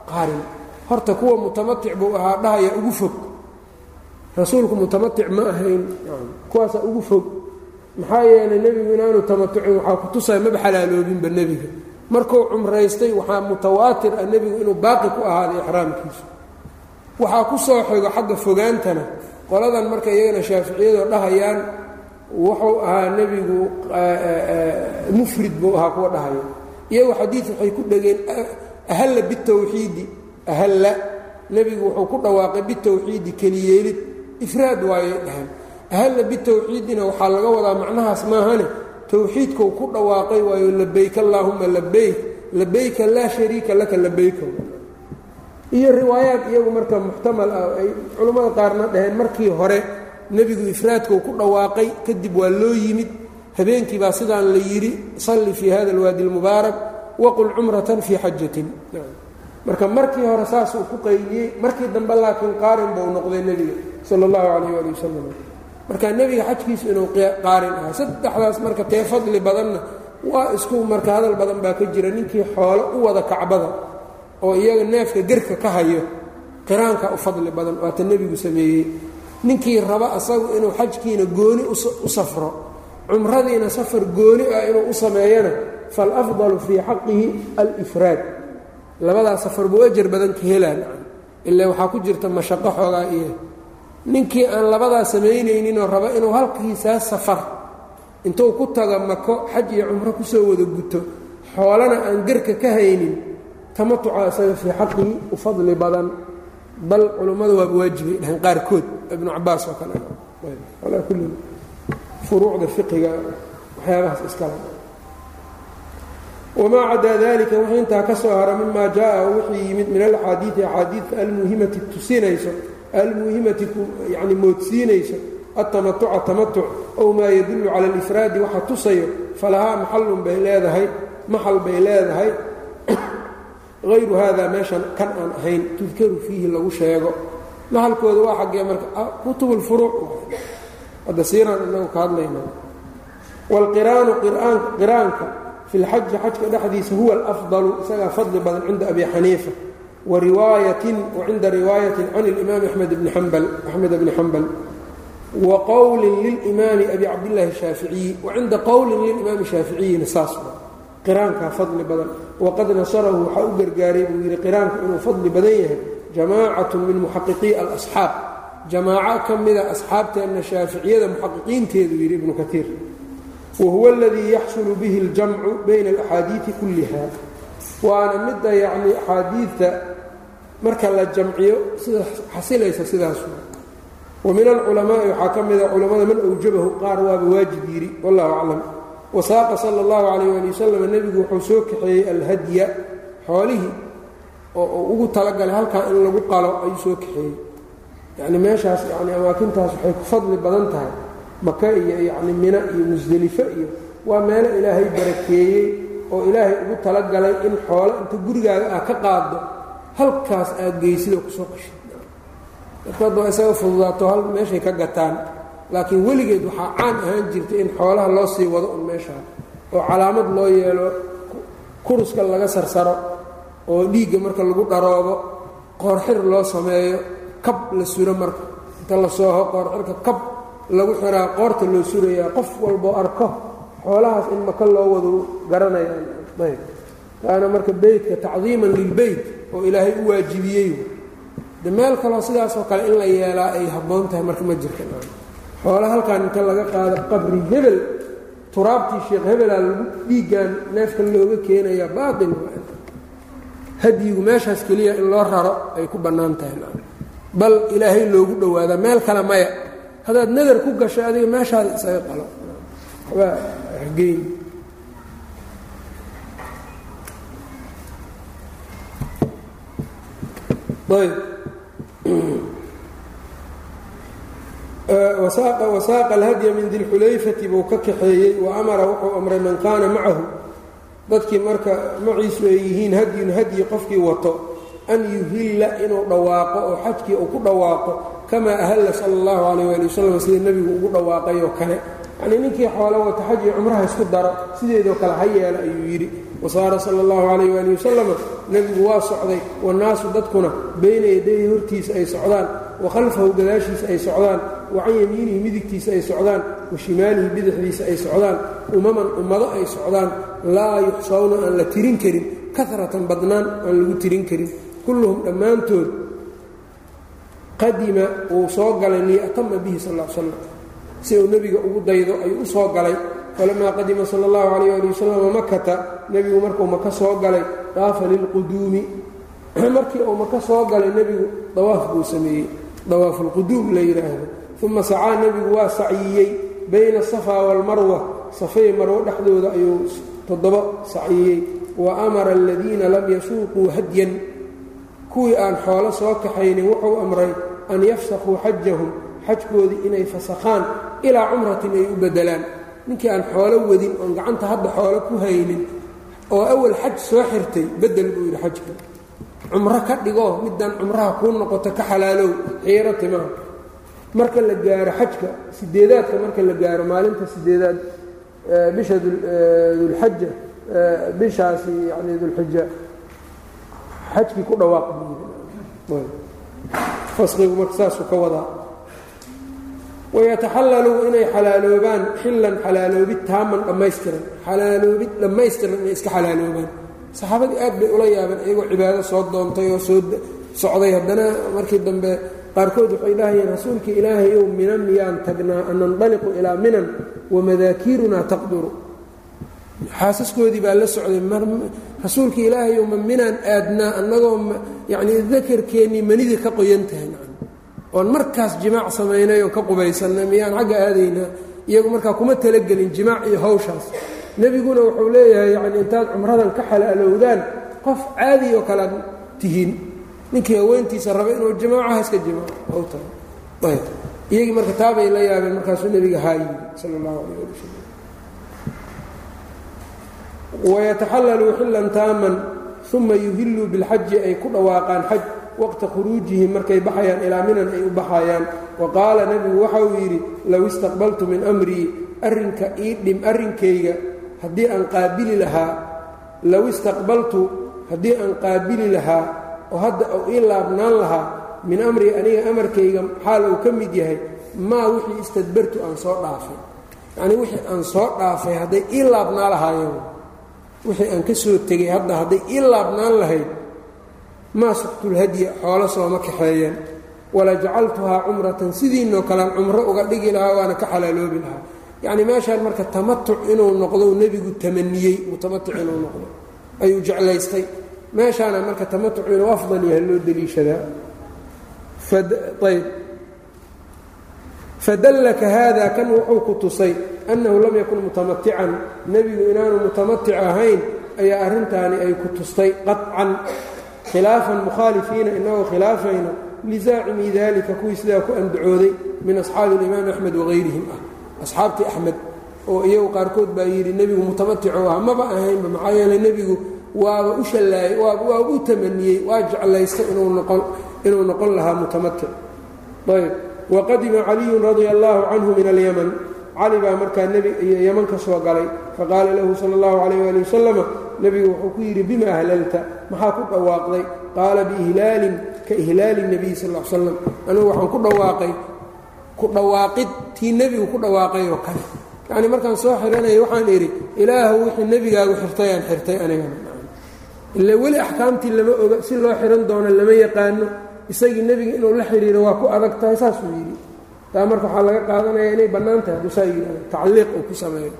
qaarin. Horta kuwa mutamatic buu ahaa dhahaya ugu fog. Rasuulku mutamatic ma ahayn. Kuwaasaa ugu fog. Maxaa yeelay nebigu inaanu tamatucin waxaa ku tusaya maba xalaaloobinba nebiga. Markuu cumraystay waxaa mutawaatir ah nebigu inuu baaqi ku ahaaday ixraamkiisu waxaa ku soo xigo xagga fogaantana. Qoladan marka iyagana shaaficiyadoo dhahayaan wuxuu ahaa nebigu mufrid buu ahaa kuwa dhahaya. Iyagu xadiid waxay ku dhegeen ahalla bitawxiidi ahalla. Nebigu wuxuu ku dhawaaqay bitawxiidi keliyeelid. Ifraad waayay dhahan ahalla bitawxiidina waxaa laga wadaa macnahaas maahane. Towxiidkou ku dhawaaqay waayo labayk allaahuma labayk labayka laa shariika laka labayka iyo riwaayaad iyagu marka muxtamal ah ay culammada qaarna dhaheen markii hore nebigu ifraadkuu ku dhawaaqay kadib waa loo yimid. Habeenkii baa sidaan la yidhi salli fii hada alwaadi almubaarak waqul cumratan fii xajatin. Marka markii hore saasuu ku qayliyey markii dambe laakiin qaarin buu noqday nebiga sala allahu calayh waali wasalam marka nebiga xajkiisu inuu qaarin ahaa. Saddexdaas marka tee fadli badanna waa isku marka hadal badan baa ka jira. Ninkii xoolo u wada kacbada oo iyaga neefka gerka ka hayo qiraanka u fadli badan waata nebigu sameeyey. Ninkii raba asagu inuu xajkiina gooni u safro. Cumradiina safar gooni ah inuu u sameeyana falafdalu fii xaqihi alifraad labadaas safar ajar badan ka helaan ilaa waxaa ku jirta mashaqo xoogaa iyo ninkii aan labadaa samaynayninoo raba inuu halkiisaa safar intuu ku tago mako xaj iyo cumro ku soo wada guto xoolana aan gerka ka haynin tamatuca isaga fii xaqihi u fadli badan bal culummada waaba waajibay dhaheen qaarkood ibnu cabaas oo kale alaa kulli furuucda fiqiga waxyaabahaas iskala wamaa cadaa dalika wixii intaa ka soo hara mima jaa wixii yimid min alaxaadiidi axaadiidka almuhimati tusinayso almuhimati yani moodsiinayso altamatuca tamatuc ow maa yadullu cala alifraadi waxa tusayo falahaa maxallun bay leedahay maxal bay leedahay hayru hada meeshan kan aan ahayn tudkaru fiihi lagu sheego maxalkooda waa xaggee marka kutub lfuruuc hadda siiraan inagu ka hadlayna wاlqiraanu qiraanka fi lxaji xajka dhexdiisa huwa alafdalu isagaa fadli badan cinda abi xaniifa wa riwaayatin wa cinda riwaayatin can ilimaami amed bni ambal axmed bni xambal wa qowlin lilimaami abi cabdillaahi shaaficiyi wa cinda qowlin lilimaami shaaficiyina saas qiraankaa fadli badan waqad nasharahu waxaa u gargaaray buu yidhi qiraanka inuu fadli badan yahay jamaacatu min muxaqiqii alasxaab jamaaco ka mida asxaabteenna shaaficiyada muxaqiqiinteedu yidhi ibnu katiir wahuwa aladii yaxsulu bihi اljamcu bayna alaxaadiidi kulliha waana midda yacnii axaadiidta marka la jamciyo sida xasilaysa sidaas wa min alculamaai waxaa ka mida culammada man awjabahu qaar waaba waajib yidhi wallahu aclam wasaaqa sala allahu calayh ali wasalam nebigu wuxuu soo kaxeeyey alhadya xoolihii oo ugu talagalay halkaa in lagu qalo ayuu soo kaxeeyey yacni meeshaas yani amaakintaas waxay ku fadli badan tahay maka iyo yacni mina iyo musdelifo iyo waa meelo ilaahay barakeeyey oo ilaahay ugu talagalay in xoolo inta gurigaaga ah ka qaado halkaas aad geysidoo ku soo qashid. Dadku waa isaga fududaato hal meeshay ka gataan laakiin weligeed waxaa caan ahaan jirta in xoolaha loo sii wado un meeshaa oo calaamad loo yeelo kuruska laga sarsaro oo dhiigga marka lagu dharoobo qoorxir loo sameeyo kab la suro marka inta la sooho qoorxirka kab lagu xiraa qoorta loo surayaa qof walboo arko xoolahaas in maka loo wado garanayaan kaana marka beytka tacdiiman lilbeyt oo ilaahay u waajibiyey. De meel kaloo sidaasoo kale in la yeelaa ay habboon tahay marka ma jirta xoola halkaan inta laga qaado qabri hebel turaabtii sheekh hebelaa lagu dhiiggan neefka looga keenayaa baail hadyigu meeshaas keliya in loo raro ay ku bannaan tahay. Bal ilaahay loogu dhowaadaa meel kale maya haddaad nadar ku gasho adiga meeshaada isaga qalo. Waa geyn. Ayb wasaaqa alhadya min dilxulayfati buu ka kaxeeyey. Wa amara wuxuu amray man kaana macahu. Dadkii marka maciisu ay yihiin hadyun hadyi qofkii wato an yuhilla inuu dhawaaqo oo xajkii uu ku dhawaaqo kamaa ahalla sala allahu calayh ali wasalam sida nebigu ugu dhawaaqay oo kale. Yacnii ninkii xoolo wata xaj iyo cumraha isku daro sideedoo kale ha yeela ayuu yidhi. Wasaara sala allahu calayh waali wasalama nebigu waa socday wannaasu dadkuna bayna yadayhi hortiisa ay socdaan wa khalfahu gadaashiisa ay socdaan wa can yamiinihi midigtiisa ay socdaan wa shimaalihi bidixdiisa ay socdaan umaman ummado ay socdaan. Laa yuxsawna aan la tirin karin karatan badnaan aan lagu tirin karin. Kulluhum dhammaantood qadima wuu soo galay liya'tama bihi sal slam si uu nebiga ugu daydo ayuu u soo galay. Falamaa qadima sala allahu calayh ali wasalam makata nebigu markuu maka soo galay daafa lilquduumi. Markii uu maka soo galay nebigu dawaaf buu sameeyey. Dawaafulquduum la yidhaahdo. Uma sacaa nebigu waa sacyiyey bayna asafaa waalmarwa safay marwo dhexdooda ayuu toddoba saciyey wa amara aladiina lam yasuuquu hadyan. Kuwii aan xoolo soo kaxaynin wuxuu amray an yafsakhuu xajahum xajkoodii inay fasakhaan ilaa cumratin ay u beddelaan ninkii aan xoolo wadin oon gacanta hadda xoolo ku haynin oo awal xaj soo xirtay beddel buu yidhi xajka. Cumro ka dhigoo middan cumraha kuu noqoto ka xalaalow xiiro timaha. Marka la gaaro xajka sideedaadka marka la gaaro maalinta sideedaad bisha dulxaja bishaasi yani dulxija xajkii ku dhawaaq fasqigu marka saasuu ka wadaa wayataxalaluu inay xalaaloobaan xillan xalaaloobid taaman dhammaystiran. Xalaaloobid dhammaystiran inay iska xalaaloobaan. Saxaabadii aad bay ula yaabeen iyagoo cibaado soo doontay oo soo socday. Haddana markii dambe qaarkood waxay dhahayeen rasuulkii ilaahayow minan miyaan tagnaa an nandaliqu ilaa minan wamadaakiirunaa taqduru xaasaskoodii baa la socday rasuulkii ilaahayow ma minaan aadnaa annagoo yacnii dakarkeennii manidii ka qoyan tahay oon markaas jimaac samaynay oo ka qubaysanna miyaan xagga aadaynaa iyagu markaa kuma talagelin jimaac iyo hawshaas. Nebiguna wuxuu leeyahay yacni intaad cumradan ka xalaalowdaan qof caadi oo kalead tihiin. Ninkii haweentiisa raba inuu jimaaco tahay ayb iyagii marka taabay la yaabeen markaasuu nebiga haa yidhi sala allahu calayh ali wasalam wayataxallaluu xillan taaman uma yuhilluu bilxaji ay ku dhawaaqaan xaj waqta khuruujihim markay baxayaan ilaa minan ay u baxayaan wa qaala nebigu waxa uu yidhi low istaqbaltu min amrii arrinka ii dhim arrinkayga haddii aan qaabili lahaa low istaqbaltu haddii aan qaabili lahaa oo hadda uu ii laabnaan lahaa min amrii aniga amarkayga xaal uu ka mid yahay maa wixii istadbartu aan soo dhaafay yacnii wixii aan soo dhaafay hadday ii laabnaa lahaayeen wixii aan ka soo tegay hadda hadday ii laabnaan lahayd maa suqtulhadya xoolo sooma kaxeeyeen. Wala jacaltuhaa cumratan sidiinoo kalean cumro uga dhigi lahaa waana ka xalaaloobi lahaa. Yacnii meeshaan marka tamatuc inuu noqdo nebigu tamaniyey mutamatuc inuu noqdo ayuu jeclaystay. Meeshaana marka tamatuc inuu afdal yahay loo deliishadaa. Ayb fadallaka haada kan wuxuu ku tusay annahu lam yakun mutamatican nebigu inaanu mutamatic ahayn ayaa arrintaani ay ku tustay qaطcan khilaafan mukhaalifiina inagoo khilaafayno lizaacimi dalika kuwii sidaa ku andacooday min asxaabi اlimaam axmed wahayrihim ah. Asxaabtii axmed oo iyagu qaarkood baa yidhi nebigu mutamatico ah maba ahaynba maxaa yeeley nebigu waaba u shallaayey waaba u tamaniyey waa jeclaystay inuu noqon lahaa mutamatic. Ayb waqadima caliyun radia allaahu canhu min alyaman. Cali baa markaa yaman ka soo galay. Faqaala lahu sala allahu calayh waali wasalama nebigu wuxuu ku yidhi bima ahlalta? Maxaa ku dhawaaqday? Qaala biihlaalin ka ihlaali nebiy sal l slam anigu waxaan ku dhawaaqay ku dhawaaqid tii nebigu ku dhawaaqay oo kale. Yacnii markaan soo xihanaya waxaan idhi ilaahu wixii nebigaagu xirtay aan xirtay anigana. Ila weli axkaamtii lama oga si loo xihan doono lama yaqaano isagii nebiga inuu la xidhiiro waa ku adag tahay saasuu yidhi. Taa marka waxaa laga qaadanaya inay bannaan tahay hadduu saa yidhahdo tacliiq uu ku sameeyo.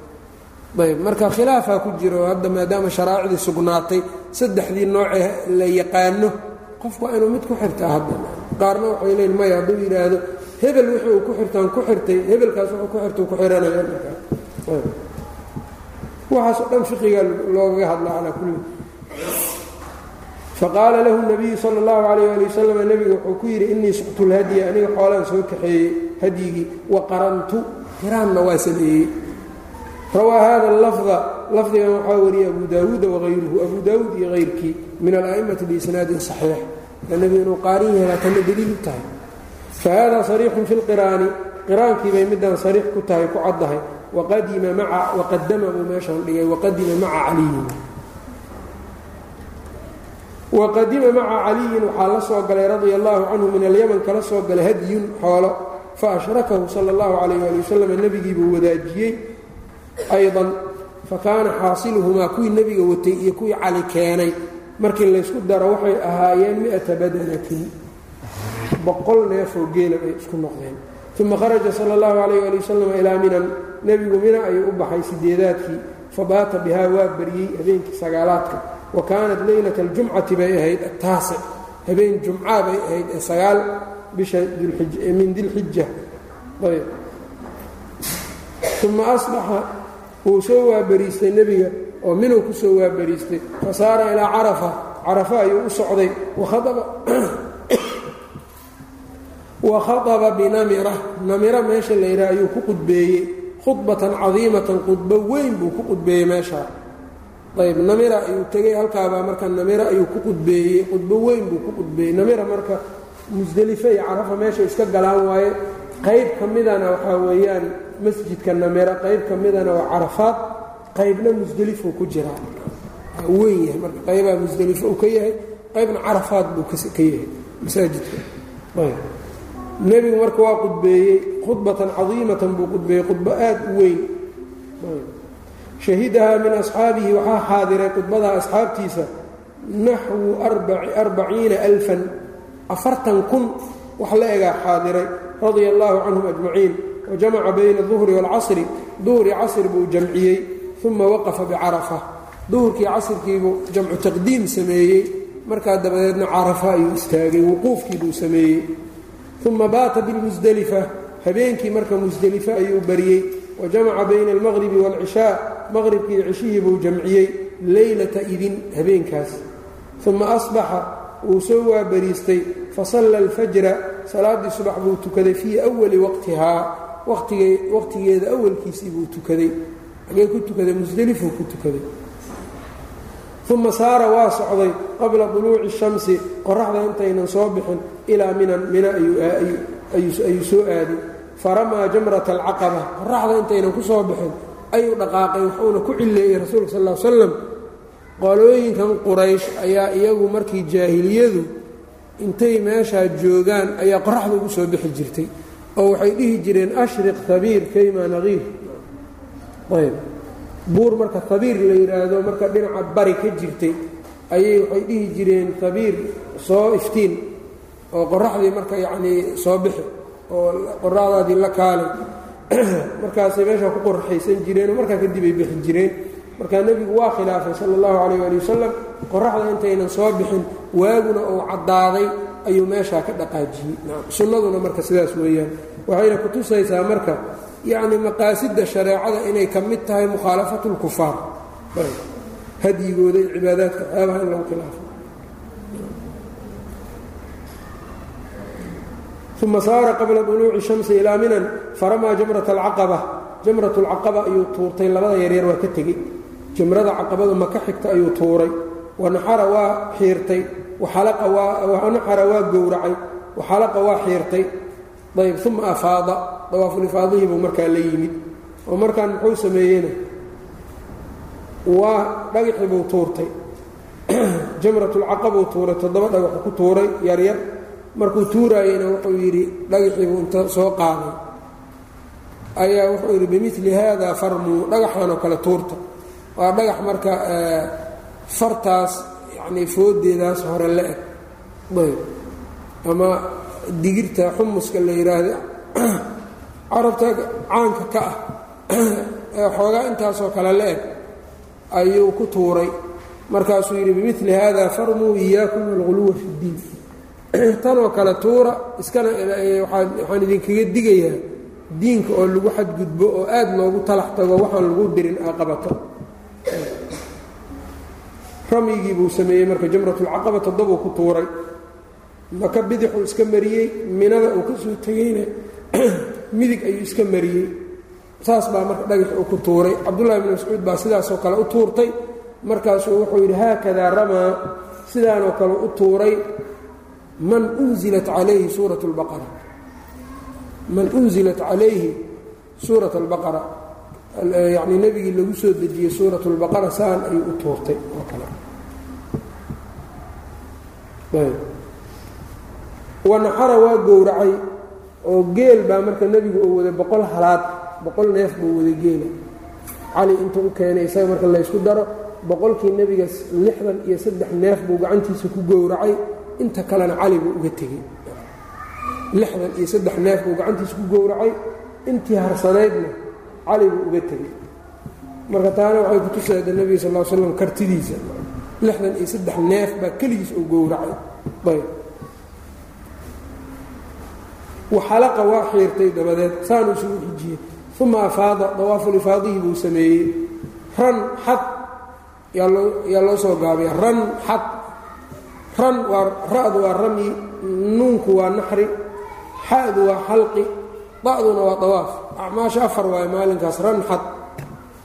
Ayb marka khilaafaa ku jiro hadda maadaama sharaacdii sugnaatay saddexdii noocee la yaqaano qofku waa inuu mid ku xirtaa hadda. Qaarna waxay leeyiin maya hadduu yidhaahdo hebel wixii ku xirtaan ku xirtay hebelkaas wuxuu ku xirta ku xihanaya waxaasoo dhan fiqiga loogaga hadla calaa kulli faqaala lahu nabiyu sala اllahu calayh ali wasalam nebiga wuxuu ku yidhi innii suqtu lhadya aniga xoolaan soo kaxeeyey hadyigii wa qarantu qiraanna waa sameeyey. Rawaa hada lafda lafdigan waxaa wariyey abu daawuuda wahayruhu abu daawuud iyo hayrkii min ala'imati biisnaadin saxiix. Nebigu inuu qaarin yahay baa tanna deliil u tahay. Fahada sariixun fi lqiraani qiraankii bay midaan sariix ku tahay ku caddahay. Waqadima maa waqadama buu meeshaan dhigay waqadima maca caliyin waqadima maca caliyin waxaa la soo galay radia allahu canhu min alyaman kala soo galay hadyun xoolo. Faashrakahu sala allahu calayh ali wasalam nebigiibuu wadaajiyey aydan. Fakaana xaasiluhumaa kuwii nebiga watay iyo kuwii cali keenay. Markii laysku daro waxay ahaayeen miata badanatin boqol neefoo geela bay isku noqdeen. Uma kharaja sala allahu calayh ali wasalam ilaa minan. Nebigu mina ayuu u baxay sideedaadkii. Fabaata bihaa waa baryey habeenkii sagaalaadka wa kaanat leylata aljumcati bay ahayd ataasic habeen jumcaa bay ahayd ee sagaal bisha min dilxija ayb. Uma asbaxa wuu soo waabariistay nebiga oo minuu ku soo waabariistay fa saara ilaa carafa carafa ayuu u socday wa khaطaba binamira namira meesha la yidhaha ayuu ku qudbeeyey khudbatan cadiimatan khudbo weyn buu ku qudbeeyey meeshaa ayb namira ayuu tegey halkaabaa marka namira ayuu ku qudbeeyey khudbo weyn buu ku qudbeeyey. Namira marka musdelife iyo carafa meesha iska galaan waaye. Qayb ka midana waxaa weeyaan masjidka namira qayb ka midana waa carafaad. Qaybna musdelifuu ku jiraa weyn yahay marka qaybaa musdelifo uu ka yahay qaybna carafaad buu ka yahay masaajidka. Nebigu marka waa qudbeeyey khudbatan cadiimatan buu qudbeeyey khudbo aad u weyn shahidahaa min asxaabihi waxaa xaadiray khudbadaha asxaabtiisa naxwu arbaciina alfan afartan kun wax la egaa xaadiray radia allaahu canhum ajmaciin wajamaca bayna duhri waalcasri duhri casr buu jamciyey uma waqafa bicarafa. Duhurkii casrkiibuu jamcu taqdiim sameeyey markaa dabadeedna carafa ayuu istaagay wuquufkii buu sameeyey. Uma baata bilmusdelifa habeenkii marka musdelife ayuu bariyey wajamaca bayna almaqribi waalcishaa maqribkii cishihii buu jamciyey leylata idin habeenkaas. Uma asbaxa wuu soo waabariistay fasalla alfajra salaaddii subax buu tukaday fii awali waqtihaa. Waqtigeeda awalkiisii buu tukaday. Agee ku tukaday musdelifuu ku tukaday. Uma saara waa socday qabla duluuci shamsi. Qoraxda intaynan soo bixin ilaa minan mina ayuu soo aaday. Faramaa jamrata alcaqaba. Qoraxda intaynan ku soo bixin ayuu dhaqaaqay wuxuuna ku cileeyey rasuulka sal l slam qolooyinkan quraysh ayaa iyagu markii jaahiliyadu intay meeshaa joogaan ayaa qoraxda ugu soo bixi jirtay oo waxay dhihi jireen ashriq habiir kayma naqiir ayb. Buur marka habiir la yidhaahdo marka dhinaca bari ka jirtay ayay waxay dhihi jireen habiir soo iftiin oo qoraxdii marka yacnii soo bixi oo qoraxdaadii la kaalay markaasay meeshaa ku qoraxaysan jireen markaa kadib ay bixi jireen. Markaa nebigu waa khilaafay sala allahu calayh ali wasalam qoraxda intaynan soo bixin waaguna uu caddaaday ayuu meeshaa ka dhaqaajiyey. Sunnaduna marka sidaas weeyaan. Waxayna ku tusaysaa marka yacni maqaasidda shareecada inay ka mid tahay mukhaalafatu lkufaar. Hadyigooda iyo cibaadaadka waxyaabaha in lagu khilaafo uma saara qabla duluuci shamsi ilaa minan faramaa jamrata alcaqaba jamratulcaqaba ayuu tuurtay labada yaryar waa ka tegey jamrada caqabadu maka xigta ayuu tuuray wanaxara waa xiirtay wanaxara waa gowracay waxalaqa waa xiirtay ayb uma afaada dawaafulifaadihii buu markaa la yimid oo markaan muxuu sameeyeyna waa dhagaxii buu tuurtay jamratulcaqabuu tuuray toddoba dhagaxu ku tuuray yaryar markuu tuuraayeyna wuxuu yidhi dhagaxiibuu inta soo qaaday ayaa wuxuu yidhi bimili haada farmuu dhagaxan oo kale tuurta. Waa dhagax marka fartaas yacnii foodeedaas hore la eg. Ama digirta xumuska la yidhaahda carabta caanka ka ah ee xoogaa intaasoo kale la eg ayuu ku tuuray. Markaasuu yidhi bimili haada farmuu iyaakum alghuluwa fi ddiin tanoo kale tuura iskana waxaan idinkaga digayaa diinka oo lagu xadgudbo oo aad loogu talax tago waxaan lagu dirin aa qabato ramyigii buu sameeyey marka jamratulcaqaba toddobuu ku tuuray. Maka bidixuu iska mariyey minada uu ka soo tegeyna midig ayuu iska mariyey. Saas baa marka dhagax uu ku tuuray. Cabdullahi bn mascuud baa sidaasoo kale u tuurtay. Markaasuu wuxuu yidhi haakadaa ramaa. Sidaanoo kale u tuuray man unzilat calayhi suurat lbaqara man unzilat calayhi suurat albaqara. Yacnii nebigii lagu soo dejiyey suurat lbaqara saan ayuu u tuurtay oo kale. Wanaxara waa gowracay oo geel baa marka nebigu uu waday boqol halaad boqol neef buu waday geela. Cali intuu u keenay isaga marka laysku daro boqolkii nebiga lixdan iyo saddex neef buu gacantiisa ku gowracay inta kalena cali buu uga tegey. Lixdan iyo saddex neef buu gacantiisa ku gowracay intii harsanaydna cali buu uga tegey. Marka taana waxay ku tusayda nebiga sal l slam kartidiisa. Lixdan iyo saddex neef baa keligiis uu gowracay. Ayb. Waxalaqa waa xiirtay dabadeed saanuu isugu xijiyey uma afaada dawaafulifaadihii buu sameeyey. Ran xad yaa loo soo gaabiya ran xad ran waa ra'du waa ramyi nuunku waa naxri xa'du waa xalqi da'duna waa dawaaf. Acmaasha afar waaye maalinkaas ran xad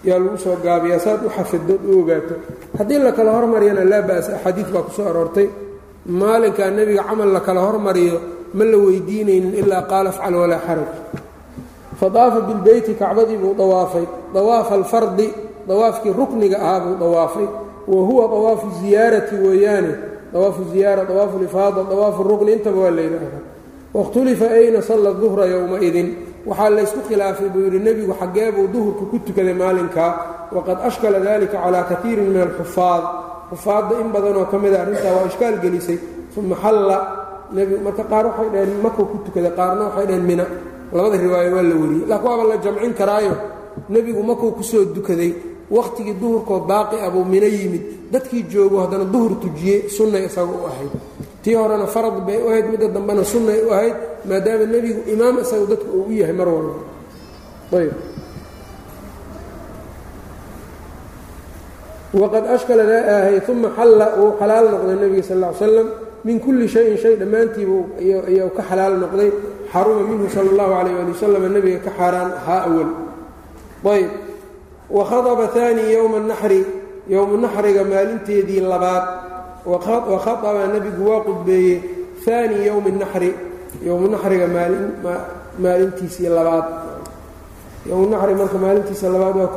yaa lagu soo gaabiyaa saad u xafido u ogaato. Haddii la kala hormariyana laa ba'sa axaadiid baa ku soo aroortay. Maalinkaa nebiga camal la kala hormariyo ma la weydiinaynin ilaa qaala afcal walaa xaraj. Fadaafa bilbeyti kacbadii buu dawaafay. Dawaafa alfardi dawaafkii rukniga ahaa buu dawaafay. Wa huwa dawaafu ziyaarati weeyaane dawaafu ziyaara dawaafu lifaada dawaafu rukni intaba waa la yidhaahdaa. Wakhtulifa ayna salla duhra yowmaidin waxaa laysku khilaafay buu yidhi nebigu xaggee buu duhurka ku tukaday maalinkaa. Waqad ashkala dalika calaa kaiirin min alxufaad. Xufaadda in badanoo ka mida arrintaa waa ishkaal gelisay. Uma xalla nebigu marka qaar waxay dhaheen makuu ku tukaday qaarna waxay dhaheen mina. Labada riwaayo waa la wariyey. Laakiin waaba la jamcin karaayo. Nebigu makuu ku soo dukaday wakhtigii duhurkoo baaqi ah buu mino yimid. Dadkii joogo haddana duhur tujiyey sunnay isaga u ahayd. Tii horena farad bay u ahayd midda dambena sunnay u ahayd maadaama nebigu imaam isagu dadka uu u yahay mar walba. Ayb waqad ashkala aahay uma xalla uu xalaal noqday nebiga sal ll slam min kulli shayin shay dhammaantiibu iyou ka xalaal noqday. Xaruma minhu sala allahu calayh ali wasalam nebiga ka xaaraan ahaa awal. Ayb wakhadaba aani yowma naxri yowmu naxriga maalinteedii labaad wakhaaba nebigu waa qudbeeyey aani yowmi naxri yowmu naxriga maalintiisii labaad yowmu naxri marka maalintiisa labaad waa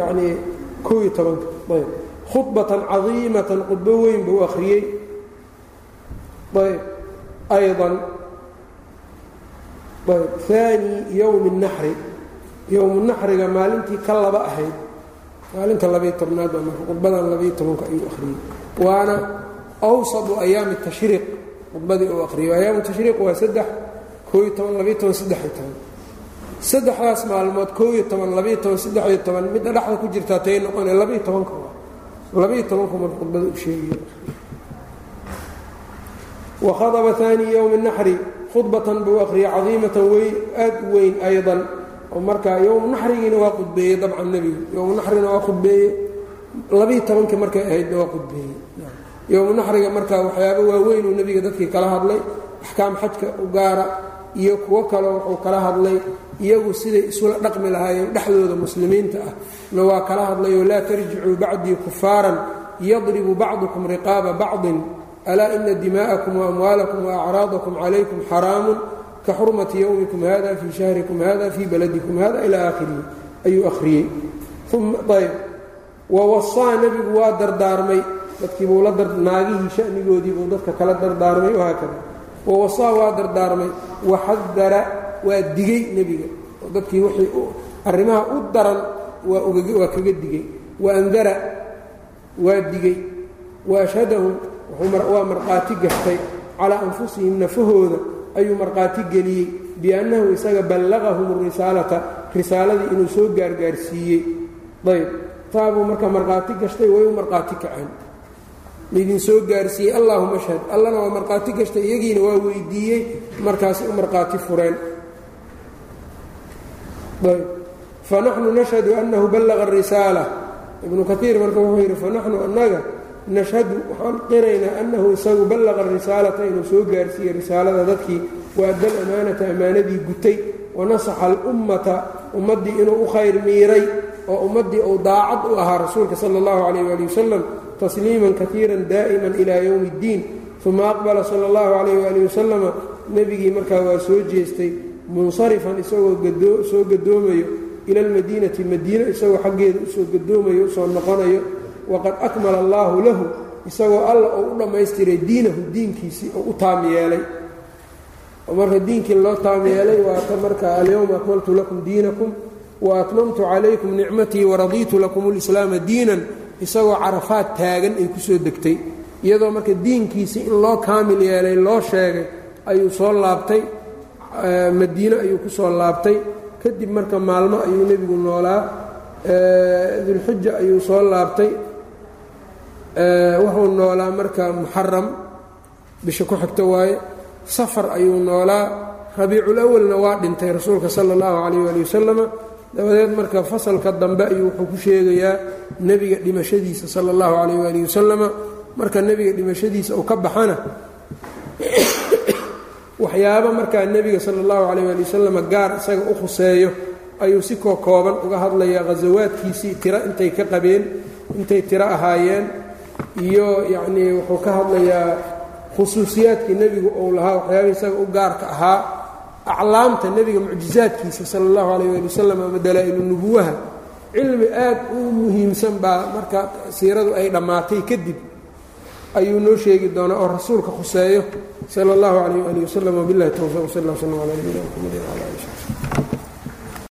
yani kow iyo tobanka ayb khudbatan cadiimatan khudbo weyn buu akhriyey ayb ayضan ayb aani yowmi naxri yowmu naxriga maalintii ka laba ahayd. Maalinta labayo tobnaad baa khudbadan labayo tobanka ayuu akhriyey. Waana awsadu ayaami tashriiq. Khudbadii uu akhriyay ayaamu tashriiq waa saddex koo iyo toban labayo toban saddexiyo toban. Saddexdaas maalmood koo iyo toban labayo toban saddexiyo toban midda dhexda ku jirtaa tay noqone labayo tobanka labayo tobanku marka khudbada u sheegay. Wakhadaba aani yowmi naxri. Khudbatan buu akhriyay cadiimatan wey aad u weyn aydan oo markaa yowmu waa khudbeeyey dabcan nebigu. Yowmu naxrigina waa khudbeeyey. Labiiyo tobankii markay ahaydna waa khudbeeyey. Yowmu naxriga marka waxyaabo waaweynuu nebiga dadkii kala hadlay axkaam xajka u gaara iyo kuwo kale wuxuu kala hadlay iyagu siday isula dhaqmi lahaayeen dhexdooda muslimiinta ah. Na waa kala hadlayoo laa tarjicuu bacdii kufaaran yadribu bacdukum riqaaba bacdin. Alaa ina dimaa'akum waamwaalakum waacraadakum calaykum xaraamun ka xurmati yowmikum hada fii shahrikum hada fii baladikum hada ilaa aakhirihi ayuu akhriyey ayb wawasaa nebigu waa dardaarmay dadkiibuu la naagihii shanigoodiibuu dadka kala dardaarmay wahaakada wawasaa waa dardaarmay waxadara waa digey nebiga oo dadkii wixii arrimaha u daran waa kaga digey waandara waa digey wa ashhadahum waa markhaati gashtay calaa anfusihim nafahooda ayuu markhaati geliyey biannahu isaga ballaqahum risaalata risaaladii inuu soo gaargaarsiiyey. Ayb taabuu marka markhaati gashtay way u markhaati kaceen. Laydin soo gaarsiiyey allaahuma ashhad allana waa markhaati gashtay iyagiina waa weydiiyey markaasi u markhaati fureen. Ayb fanaxnu nashhadu annahu ballaqa arisaala ibnu kaiir marka wuxuu yidhi fanaxnu annaga nashhadu waxaan qiraynaa annahu isagu ballaqa risaalata inuu soo gaarsiiyey risaalada dadkii. Waadda alamaanata ammaanadii gutay wanasaxa alummata ummaddii inuu u khayr miiray oo ummaddii uu daacad u ahaa rasuulka sala allahu calayh waali wasalam tasliiman kaiiran daa'iman ilaa yowmi اddiin uma aqbala sala allahu calayh waali wasalama nebigii markaa waa soo jeestay munsarifan isagoo soo gadoomayo ila almadiinati madiino isagoo xaggeeda u soo gadoomayo u soo noqonayo waqad akmala allaahu lahu isagoo alla uu u dhammaystiray diinahu diinkiisii oo u taam yeelay. Oo marka diinkii loo taam yeelay waata marka alyowma akmaltu lakum diinakum wa atmamtu calaykum nicmatii waradiitu lakum اlislaama diinan. Isagoo carafaad taagan ay ku soo degtay. Iyadoo marka diinkiisii in loo kaamil yeelay loo sheegay ayuu soo laabtay madiine ayuu ku soo laabtay. Kadib marka maalmo ayuu nebigu noolaa dulxija ayuu soo laabtay wuxuu noolaa marka muxaram bisha ku xigta waaye. Safar ayuu noolaa. Rabiiculawalna waa dhintay rasuulka sala allahu calayh waali wasalama dabadeed marka fasalka dambe ayuu wuxuu ku sheegayaa nebiga dhimashadiisa sala allahu calayh waali wasalama marka nebiga dhimashadiisa uu ka baxana waxyaabo markaa nebiga sala allahu calayh waali wasalama gaar isaga u khuseeyo ayuu si koo kooban uga hadlayaa khasawaadkiisii tiro intay ka qabeen intay tiro ahaayeen iyo yacnii wuxuu ka hadlayaa khusuusiyaadkii nebigu uu lahaa waxyaabihii isaga u gaarka ahaa aclaamta nebiga mucjizaadkiisa sala allahu calayh waali wasalam ama dalaa'ilu nubuwaha cilmi aad u muhiimsan baa marka siiradu ay dhammaatay kadib ayuu noo sheegi doonaa oo rasuulka khuseeyo sala allahu calayh waali wasalam wabillahi towfiiq sal lla slam ala nabiyina mxamedi wala ali